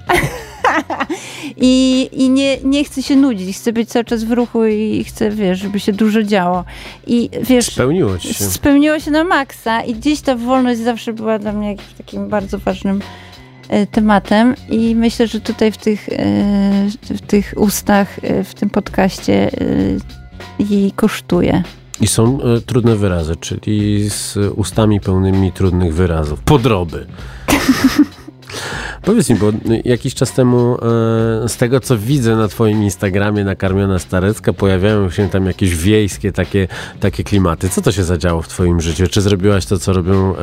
I, i nie, nie chcę się nudzić, chcę być cały czas w ruchu i chcę, wiesz, żeby się dużo działo. I wiesz, Spełniło się. spełniło się na maksa i gdzieś ta wolność zawsze była dla mnie jakimś takim bardzo ważnym e, tematem i myślę, że tutaj w tych, e, w tych ustach, e, w tym podcaście jej kosztuje. I są trudne wyrazy, czyli z ustami pełnymi trudnych wyrazów. Podroby. Powiedz mi, bo jakiś czas temu e, z tego, co widzę na twoim Instagramie nakarmiona starecka, pojawiają się tam jakieś wiejskie takie, takie klimaty. Co to się zadziało w twoim życiu? Czy zrobiłaś to, co robią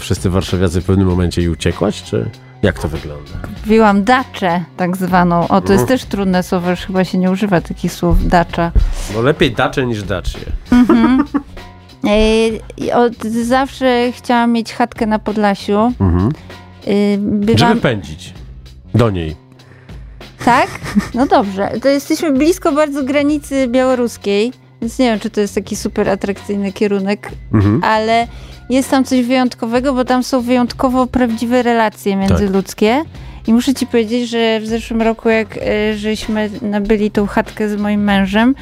wszyscy warszawiacy w pewnym momencie i uciekłaś, czy jak to wygląda? Kupiłam daczę tak zwaną. O, to jest No. też trudne słowo, już chyba się nie używa takich słów dacza. No lepiej dacze niż dacznie. E, i Od zawsze chciałam mieć chatkę na Podlasiu. Mhm. E, Bywam... Żeby pędzić do niej. Tak? No dobrze. To jesteśmy blisko bardzo granicy białoruskiej, więc nie wiem, czy to jest taki super atrakcyjny kierunek, Mhm. ale jest tam coś wyjątkowego, bo tam są wyjątkowo prawdziwe relacje międzyludzkie. I muszę ci powiedzieć, że w zeszłym roku, jak e, żeśmy nabyli tą chatkę z moim mężem,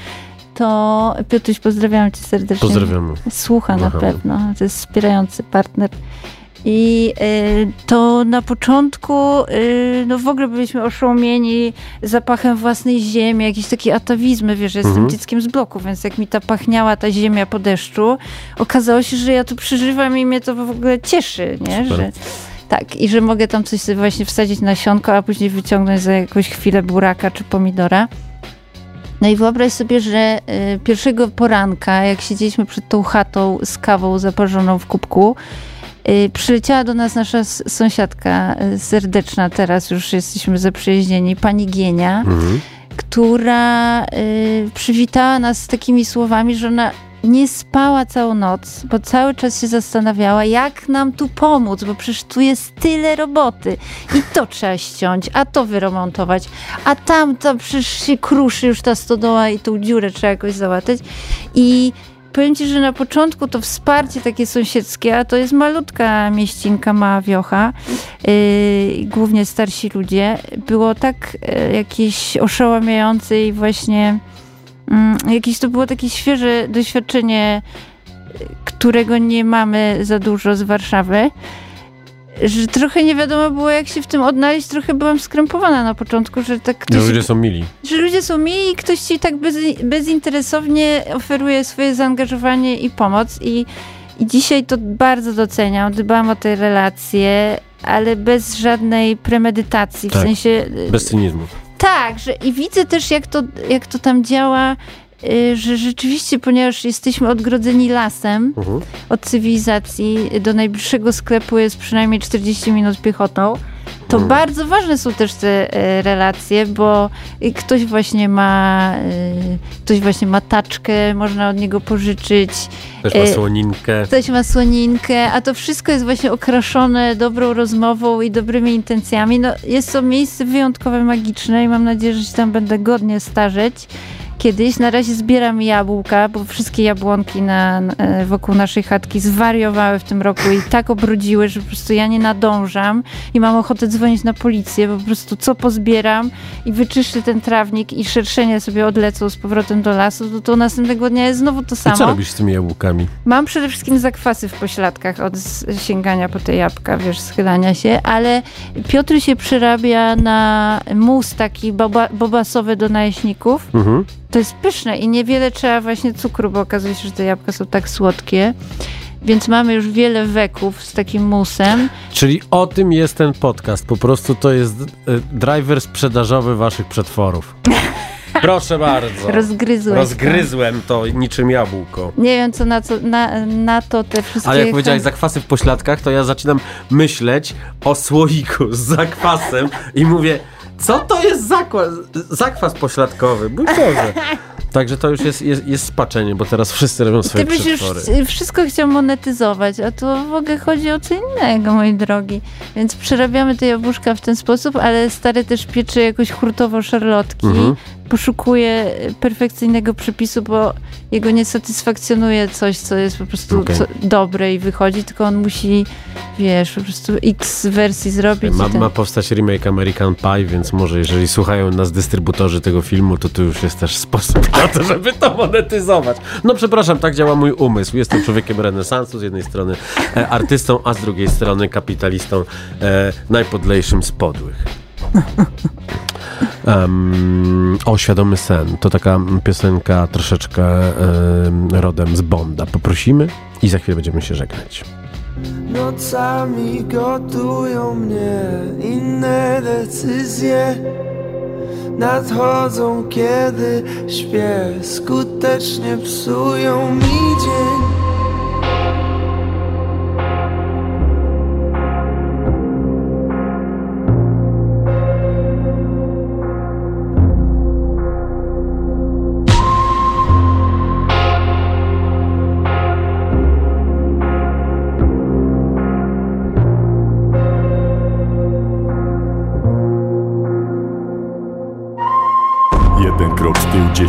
to Piotruś, pozdrawiam cię serdecznie. Pozdrawiamy. Słucha na Aha. pewno. To jest wspierający partner. I y, to na początku y, no w ogóle byliśmy oszołomieni zapachem własnej ziemi, jakieś takie atawizmy, wiesz, ja jestem Mhm. dzieckiem z bloku, więc jak mi ta pachniała ta ziemia po deszczu, okazało się, że ja to przeżywam i mnie to w ogóle cieszy, nie? Super. Że, tak, i że mogę tam coś sobie właśnie wsadzić na sionko, a później wyciągnąć za jakąś chwilę buraka czy pomidora. No i wyobraź sobie, że y, pierwszego poranka, jak siedzieliśmy przed tą chatą z kawą zaparzoną w kubku, przyleciała do nas nasza sąsiadka y, serdeczna, teraz już jesteśmy zaprzyjaźnieni, pani Gienia, Mhm. która y, przywitała nas z takimi słowami, że ona nie spała całą noc, bo cały czas się zastanawiała, jak nam tu pomóc, bo przecież tu jest tyle roboty. I to trzeba ściąć, a to wyremontować, a tam to przecież się kruszy już ta stodoła i tą dziurę trzeba jakoś załatać. I powiem ci, że na początku to wsparcie takie sąsiedzkie, a to jest malutka mieścinka, mała wiocha, yy, głównie starsi ludzie, było tak yy, jakieś oszałamiające i właśnie mm, jakieś to było takie świeże doświadczenie, yy, którego nie mamy za dużo z Warszawy. Że trochę nie wiadomo było, jak się w tym odnaleźć. Trochę byłam skrępowana na początku, że tak ktoś, Że ludzie są mili. że ludzie są mili i ktoś ci tak bez, bezinteresownie oferuje swoje zaangażowanie i pomoc. I, I dzisiaj to bardzo doceniam. Dbam o te relacje, ale bez żadnej premedytacji. W Tak. sensie. y, Bez cynizmu. tak, że i widzę też, jak to, jak to tam działa. Y, Że rzeczywiście, ponieważ jesteśmy odgrodzeni lasem Mhm. od cywilizacji, do najbliższego sklepu jest przynajmniej 40 minut piechotą, to Mhm. bardzo ważne są też te e, relacje, bo ktoś właśnie ma y, ktoś właśnie ma taczkę, można od niego pożyczyć, Też ma E, słoninkę. ktoś ma słoninkę, a to wszystko jest właśnie okraszone dobrą rozmową i dobrymi intencjami. No, jest to miejsce wyjątkowe, magiczne i mam nadzieję, że się tam będę godnie starzeć. Kiedyś na razie zbieram jabłka, bo wszystkie jabłonki na, e, wokół naszej chatki zwariowały w tym roku i tak obrudziły, że po prostu ja nie nadążam i mam ochotę dzwonić na policję, po prostu co pozbieram i wyczyszczę ten trawnik i szerszenie sobie odlecą z powrotem do lasu, to, to następnego dnia jest znowu to I samo. co robisz z tymi jabłkami? Mam przede wszystkim zakwasy w pośladkach od sięgania po te jabłka, wiesz, schylania się, ale Piotr się przyrabia na mus taki boba, bobasowy do najeśników. Mhm. To jest pyszne i niewiele trzeba właśnie cukru, bo okazuje się, że te jabłka są tak słodkie. Więc mamy już wiele weków z takim musem. Czyli o tym jest ten podcast. Po prostu to jest e, driver sprzedażowy waszych przetworów. Proszę bardzo. Rozgryzłeś. to. Rozgryzłem to niczym jabłko. Nie wiem, co na, co na, na to te wszystkie... Ale jak powiedziałeś zakwasy w pośladkach, to ja zaczynam myśleć o słoiku z zakwasem i mówię, co to jest zakwas, zakwas pośladkowy? Mój Boże. Także to już jest, jest, jest spaczenie, bo teraz wszyscy robią swoje Ty byś już przetwory. wszystko chciał monetyzować, a tu w ogóle chodzi o co innego, moi drogi. Więc przerabiamy te jabłuszka w ten sposób, ale stary też piecze jakoś hurtowo szarlotki. Mhm. Poszukuje perfekcyjnego przepisu, bo jego nie satysfakcjonuje coś, co jest po prostu Okej. co, dobre i wychodzi, tylko on musi, wiesz, po prostu x wersji zrobić. Ma, ten... ma powstać remake American Pie, więc może jeżeli słuchają nas dystrybutorzy tego filmu, to tu już jest też sposób na to, żeby to monetyzować. No przepraszam, tak działa mój umysł. Jestem człowiekiem renesansu, z jednej strony e, artystą, a z drugiej strony kapitalistą e, najpodlejszym z podłych. Um, o, Świadomy Sen. To taka piosenka troszeczkę em, rodem z Bonda. Poprosimy i za chwilę będziemy się żegnać. Nocami gotują mnie inne decyzje Nadchodzą kiedy śpię Skutecznie psują mi dzień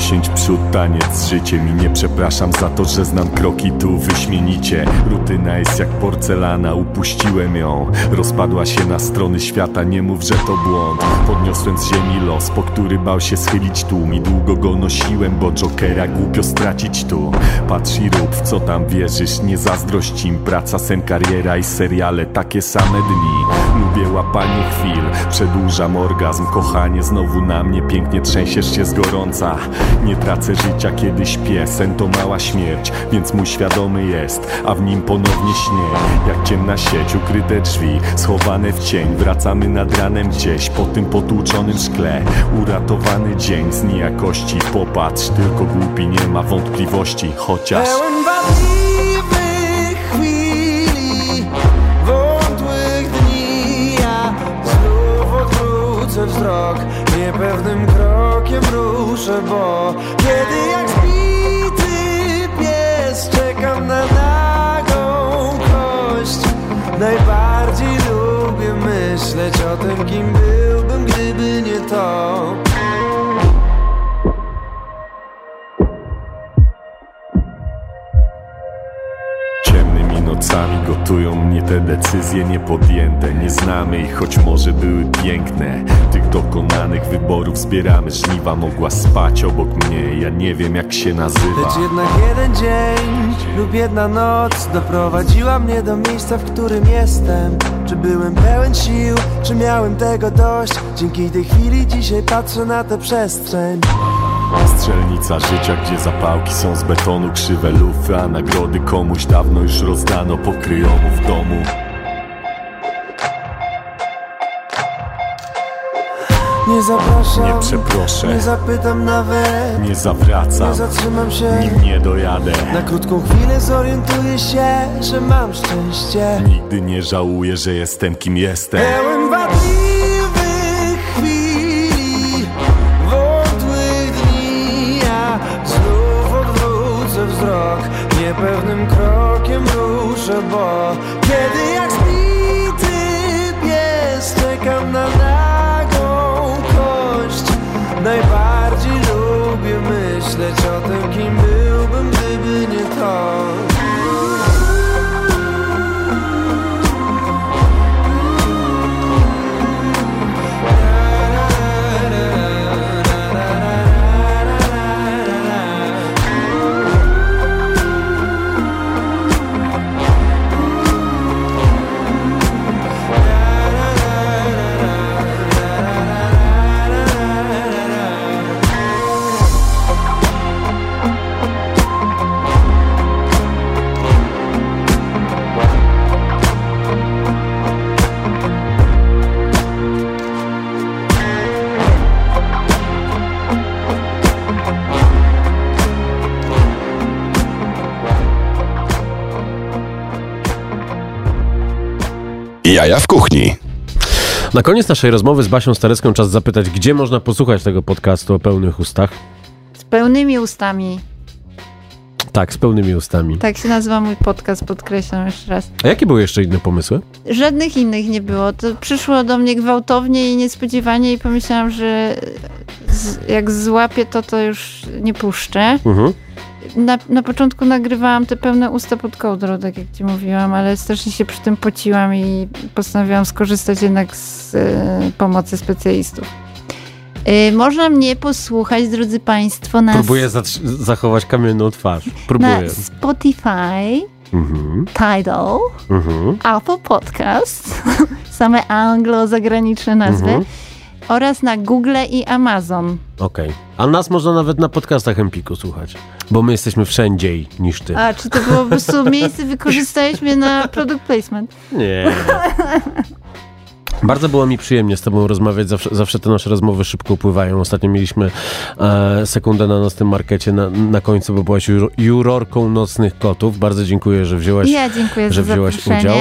dziesięć przód, taniec Życie mi nie przepraszam za to, że znam kroki tu wyśmienicie. Rutyna jest jak porcelana, upuściłem ją. Rozpadła się na strony świata, nie mów, że to błąd. Podniosłem z ziemi los, po który bał się schylić tłum I długo go nosiłem, bo Jokera głupio stracić tu. Patrz i rób, w co tam wierzysz, nie zazdrość im. Praca, sen, kariera i seriale, takie same dni. Lubię łapanie chwil, przedłużam orgazm Kochanie znowu na mnie, pięknie trzęsiesz się z gorąca Nie tracę życia, kiedy śpię, sen to mała śmierć Więc mój świadomy jest, a w nim ponownie śnie Jak ciemna sieć, ukryte drzwi, schowane w cień. Wracamy nad ranem gdzieś, po tym potłuczonym szkle. Uratowany dzień z niejakości. Popatrz, tylko głupi nie ma wątpliwości. Chociaż... Wzrok Niepewnym krokiem bo Kiedy jak zbity pies czekam na nagą kość. Najbardziej lubię myśleć o tym, kim byłbym, gdyby nie to gotują mnie te decyzje niepodjęte. Nie znamy ich, choć może były piękne. Tych dokonanych wyborów zbieramy żniwa Mogła spać obok mnie, ja nie wiem jak się nazywa. Lecz jednak jeden dzień lub jedna noc Doprowadziła mnie do miejsca, w którym jestem. Czy byłem pełen sił, czy miałem tego dość? Dzięki tej chwili dzisiaj patrzę na tę przestrzeń Strzelnica życia, gdzie zapałki są z betonu Krzywe lufy, a nagrody komuś dawno już rozdano Pokryjomu w domu. Nie zapraszam, Nie przeproszę. nie zapytam nawet. Nie zawracam, Nie zatrzymam się. Nim nie dojadę. Na krótką chwilę zorientuję się, że mam szczęście. Nigdy nie żałuję, że jestem kim jestem. Pełen wzrok Niepewnym krokiem ruszę, bo Kiedy jak zbity pies Czekam na nagą kość. Najbardziej lubię myśleć o tym, kim byłbym, Jaja w kuchni. Na koniec naszej rozmowy z Basią Starecką czas zapytać, gdzie można posłuchać tego podcastu o pełnych ustach? Z pełnymi ustami. Tak, z pełnymi ustami. Tak się nazywa mój podcast, podkreślam jeszcze raz. A jakie były jeszcze inne pomysły? Żadnych innych nie było. To przyszło do mnie gwałtownie i niespodziewanie i pomyślałam, że z, jak złapię to, to już nie puszczę. Mhm. Na, na początku nagrywałam te pełne usta pod kołdrą, tak jak ci mówiłam, ale strasznie się przy tym pociłam i postanowiłam skorzystać jednak z e, pomocy specjalistów. E, można mnie posłuchać, drodzy Państwo, na, Próbuję zachować kamienną twarz. na Próbuję. Spotify, Mhm. Tidal, Mhm. Apple Podcast, same anglo-zagraniczne nazwy, Mhm. Oraz na Google i Amazon. Okej. A nas można nawet na podcastach Empiku słuchać. Bo my jesteśmy wszędzie niż ty. A, czy to było po prostu miejsce, wykorzystaliśmy na product placement? Nie. Bardzo było mi przyjemnie z Tobą rozmawiać. Zawsze, zawsze te nasze rozmowy szybko upływają. Ostatnio mieliśmy e, sekundę na nocnym markecie na, na końcu, bo byłaś juro, jurorką nocnych kotów. Bardzo dziękuję, że wzięłaś, Ja dziękuję że za wzięłaś udział.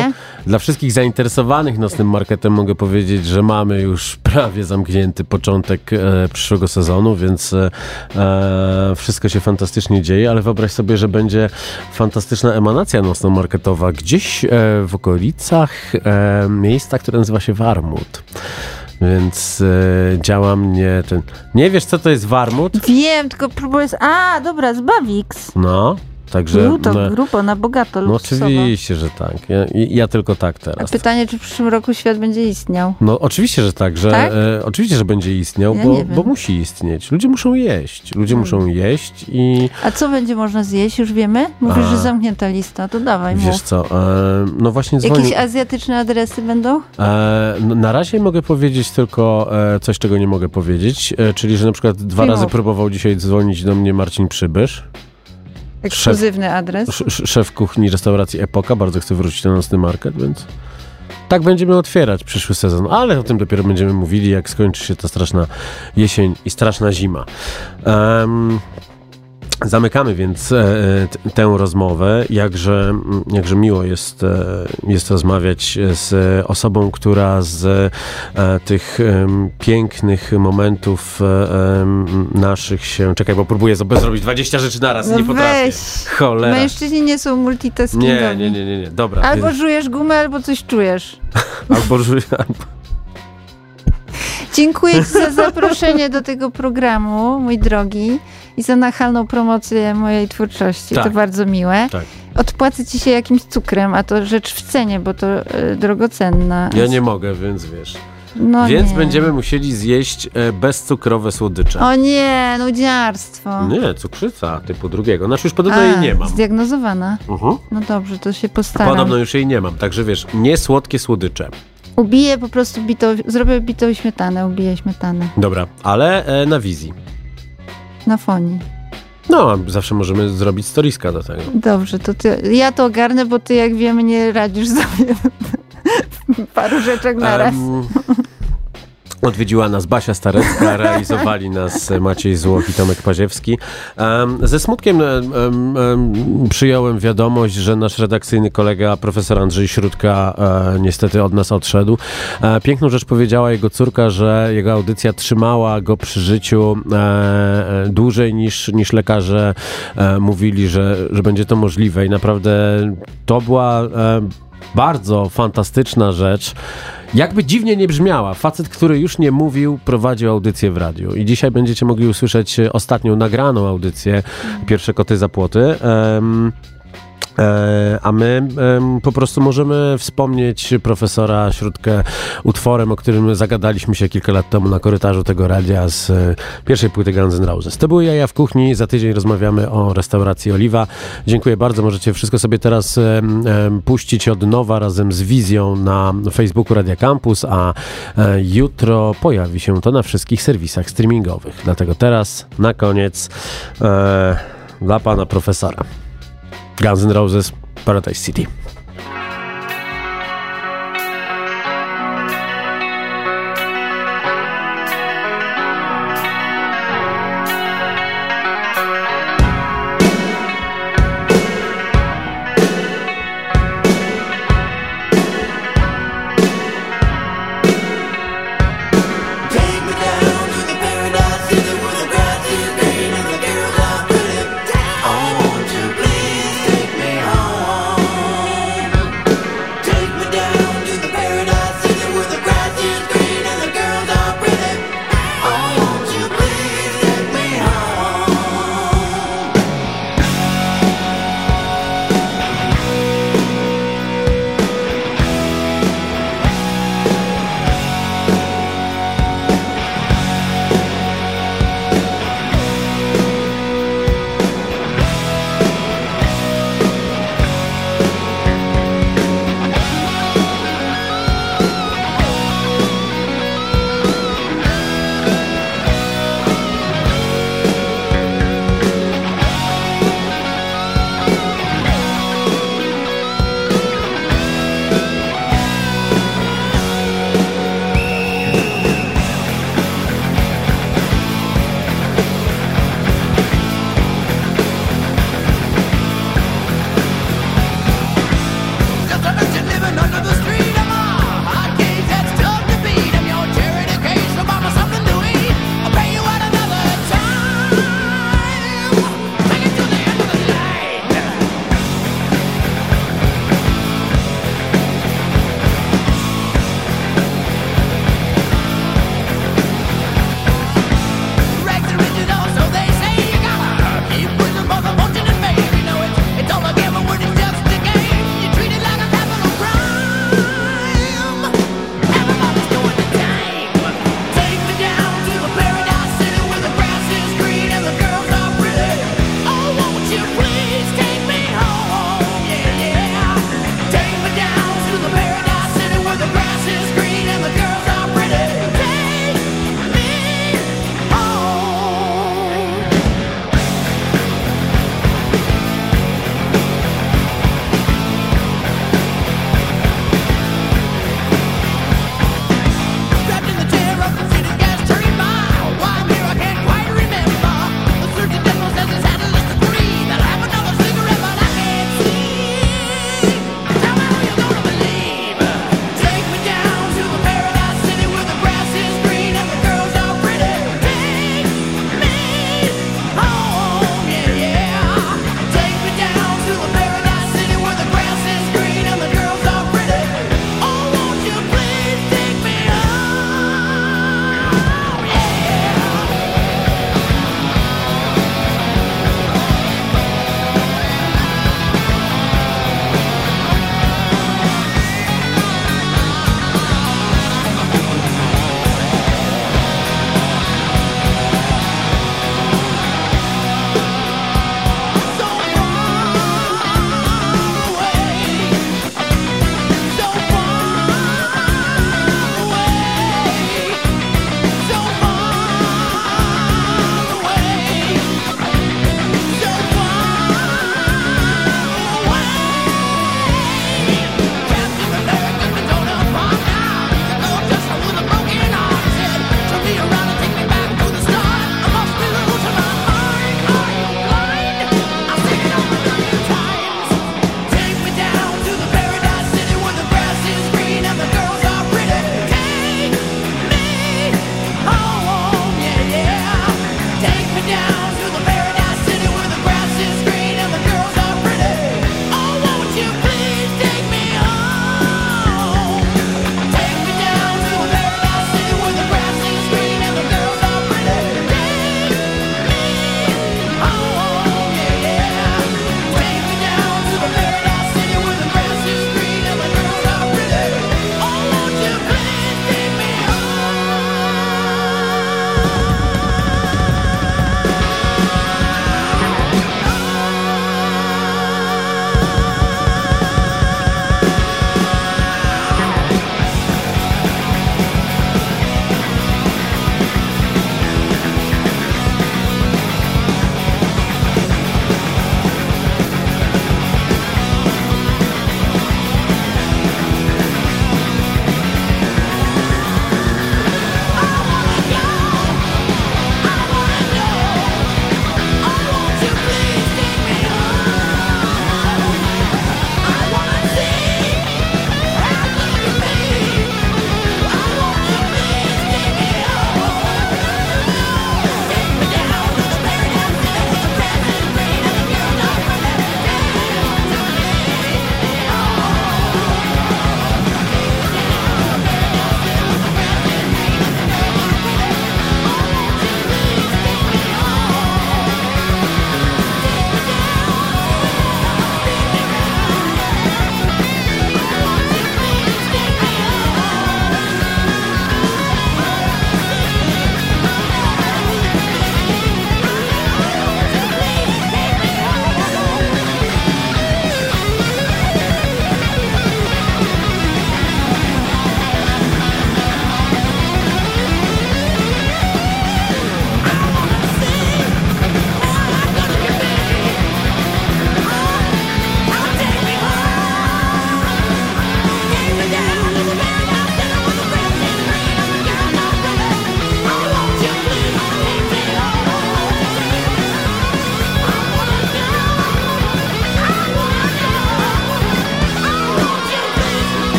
Dla wszystkich zainteresowanych nocnym marketem mogę powiedzieć, że mamy już prawie zamknięty początek e, przyszłego sezonu, więc e, e, wszystko się fantastycznie dzieje, ale wyobraź sobie, że będzie fantastyczna emanacja nocno-marketowa gdzieś e, w okolicach e, miejsca, które nazywa się Warmut. Więc e, działa mnie ten... Nie wiesz, co to jest Warmut? Wiem, tylko próbuję... z- A, dobra, z Bawix. No, także... Grubo, no, grubo, na bogato no luksusowo. oczywiście, że tak. Ja, ja tylko tak A teraz. pytanie, czy w przyszłym roku świat będzie istniał? No oczywiście, że tak, że Tak? e, oczywiście, że będzie istniał, Ja bo, bo musi istnieć. Ludzie muszą jeść. Ludzie muszą jeść i A co będzie można zjeść, już wiemy? Mówisz, A. że zamknięta lista, to dawaj, wiesz mów. co, e, no właśnie dzwonił. Jakieś azjatyczne adresy będą? E, no, na razie mogę powiedzieć tylko e, coś, czego nie mogę powiedzieć, e, czyli, że na przykład dwa Filmów. razy próbował dzisiaj dzwonić do mnie Marcin Przybysz, Ekskluzywny adres. sz, sz, szef kuchni restauracji Epoka, bardzo chce wrócić na nocny market, więc tak będziemy otwierać przyszły sezon, ale o tym dopiero będziemy mówili, jak skończy się ta straszna jesień i straszna zima. Em, Zamykamy więc e, t- tę rozmowę. Jakże, jakże miło jest, e, jest rozmawiać z osobą, która z e, tych pięknych momentów e, naszych się. Czekaj, bo próbuję sobie zrobić 20 rzeczy naraz. No nie potrafię. weź. Cholera. Mężczyźni nie są multitaskingowi. Nie, nie, nie, nie, nie. Dobra. Albo więc- żujesz gumę, albo coś czujesz. albo, żu- albo Dziękuję Ci za zaproszenie do tego programu, mój drogi, i za nachalną promocję mojej twórczości. Tak. To bardzo miłe. Tak. Odpłacę Ci się jakimś cukrem, a to rzecz w cenie, bo to e, drogocenna. Ja nie mogę, więc wiesz. No więc nie. będziemy musieli zjeść e, bezcukrowe słodycze. O nie, nudziarstwo. Nie, cukrzyca typu drugiego. Znaczy już podobno A, jej nie mam. Zdiagnozowana. Mhm. No dobrze, to się postaram. Podobno już jej nie mam, także wiesz, nie słodkie słodycze. Ubiję po prostu bitą, zrobię bitą śmietanę, ubiję śmietanę. Dobra, ale e, na wizji. Na fonii. No, zawsze możemy zrobić storiska do tego. Dobrze, to ty, ja to ogarnę, bo ty jak wiemy nie radzisz sobie w paru rzeczach na raz. Em, Odwiedziła nas Basia Starecka, realizowali nas Maciej Złoch i Tomek Paziewski. Ze smutkiem em, em, em, przyjąłem wiadomość, że nasz redakcyjny kolega, profesor Andrzej Śródka, e, niestety od nas odszedł. E, piękną rzecz powiedziała jego córka, że jego audycja trzymała go przy życiu e, dłużej niż, niż lekarze mówili, że, że będzie to możliwe i naprawdę to była bardzo fantastyczna rzecz. Jakby dziwnie nie brzmiała, facet, który już nie mówił, prowadził audycję w radiu. I dzisiaj będziecie mogli usłyszeć e, ostatnią nagraną audycję, pierwsze koty za płoty. E, a my po prostu możemy wspomnieć profesora Śródkę utworem, o którym zagadaliśmy się kilka lat temu na korytarzu tego radia z e, pierwszej płyty Guns N' Roses. To były Jaja w kuchni, za tydzień rozmawiamy o restauracji Oliwa. Dziękuję bardzo, możecie wszystko sobie teraz puścić od nowa razem z wizją na Facebooku Radia Campus, a e, jutro pojawi się to na wszystkich serwisach streamingowych. Dlatego teraz, na koniec, e, dla pana profesora. Guns N' Roses, Paradise City.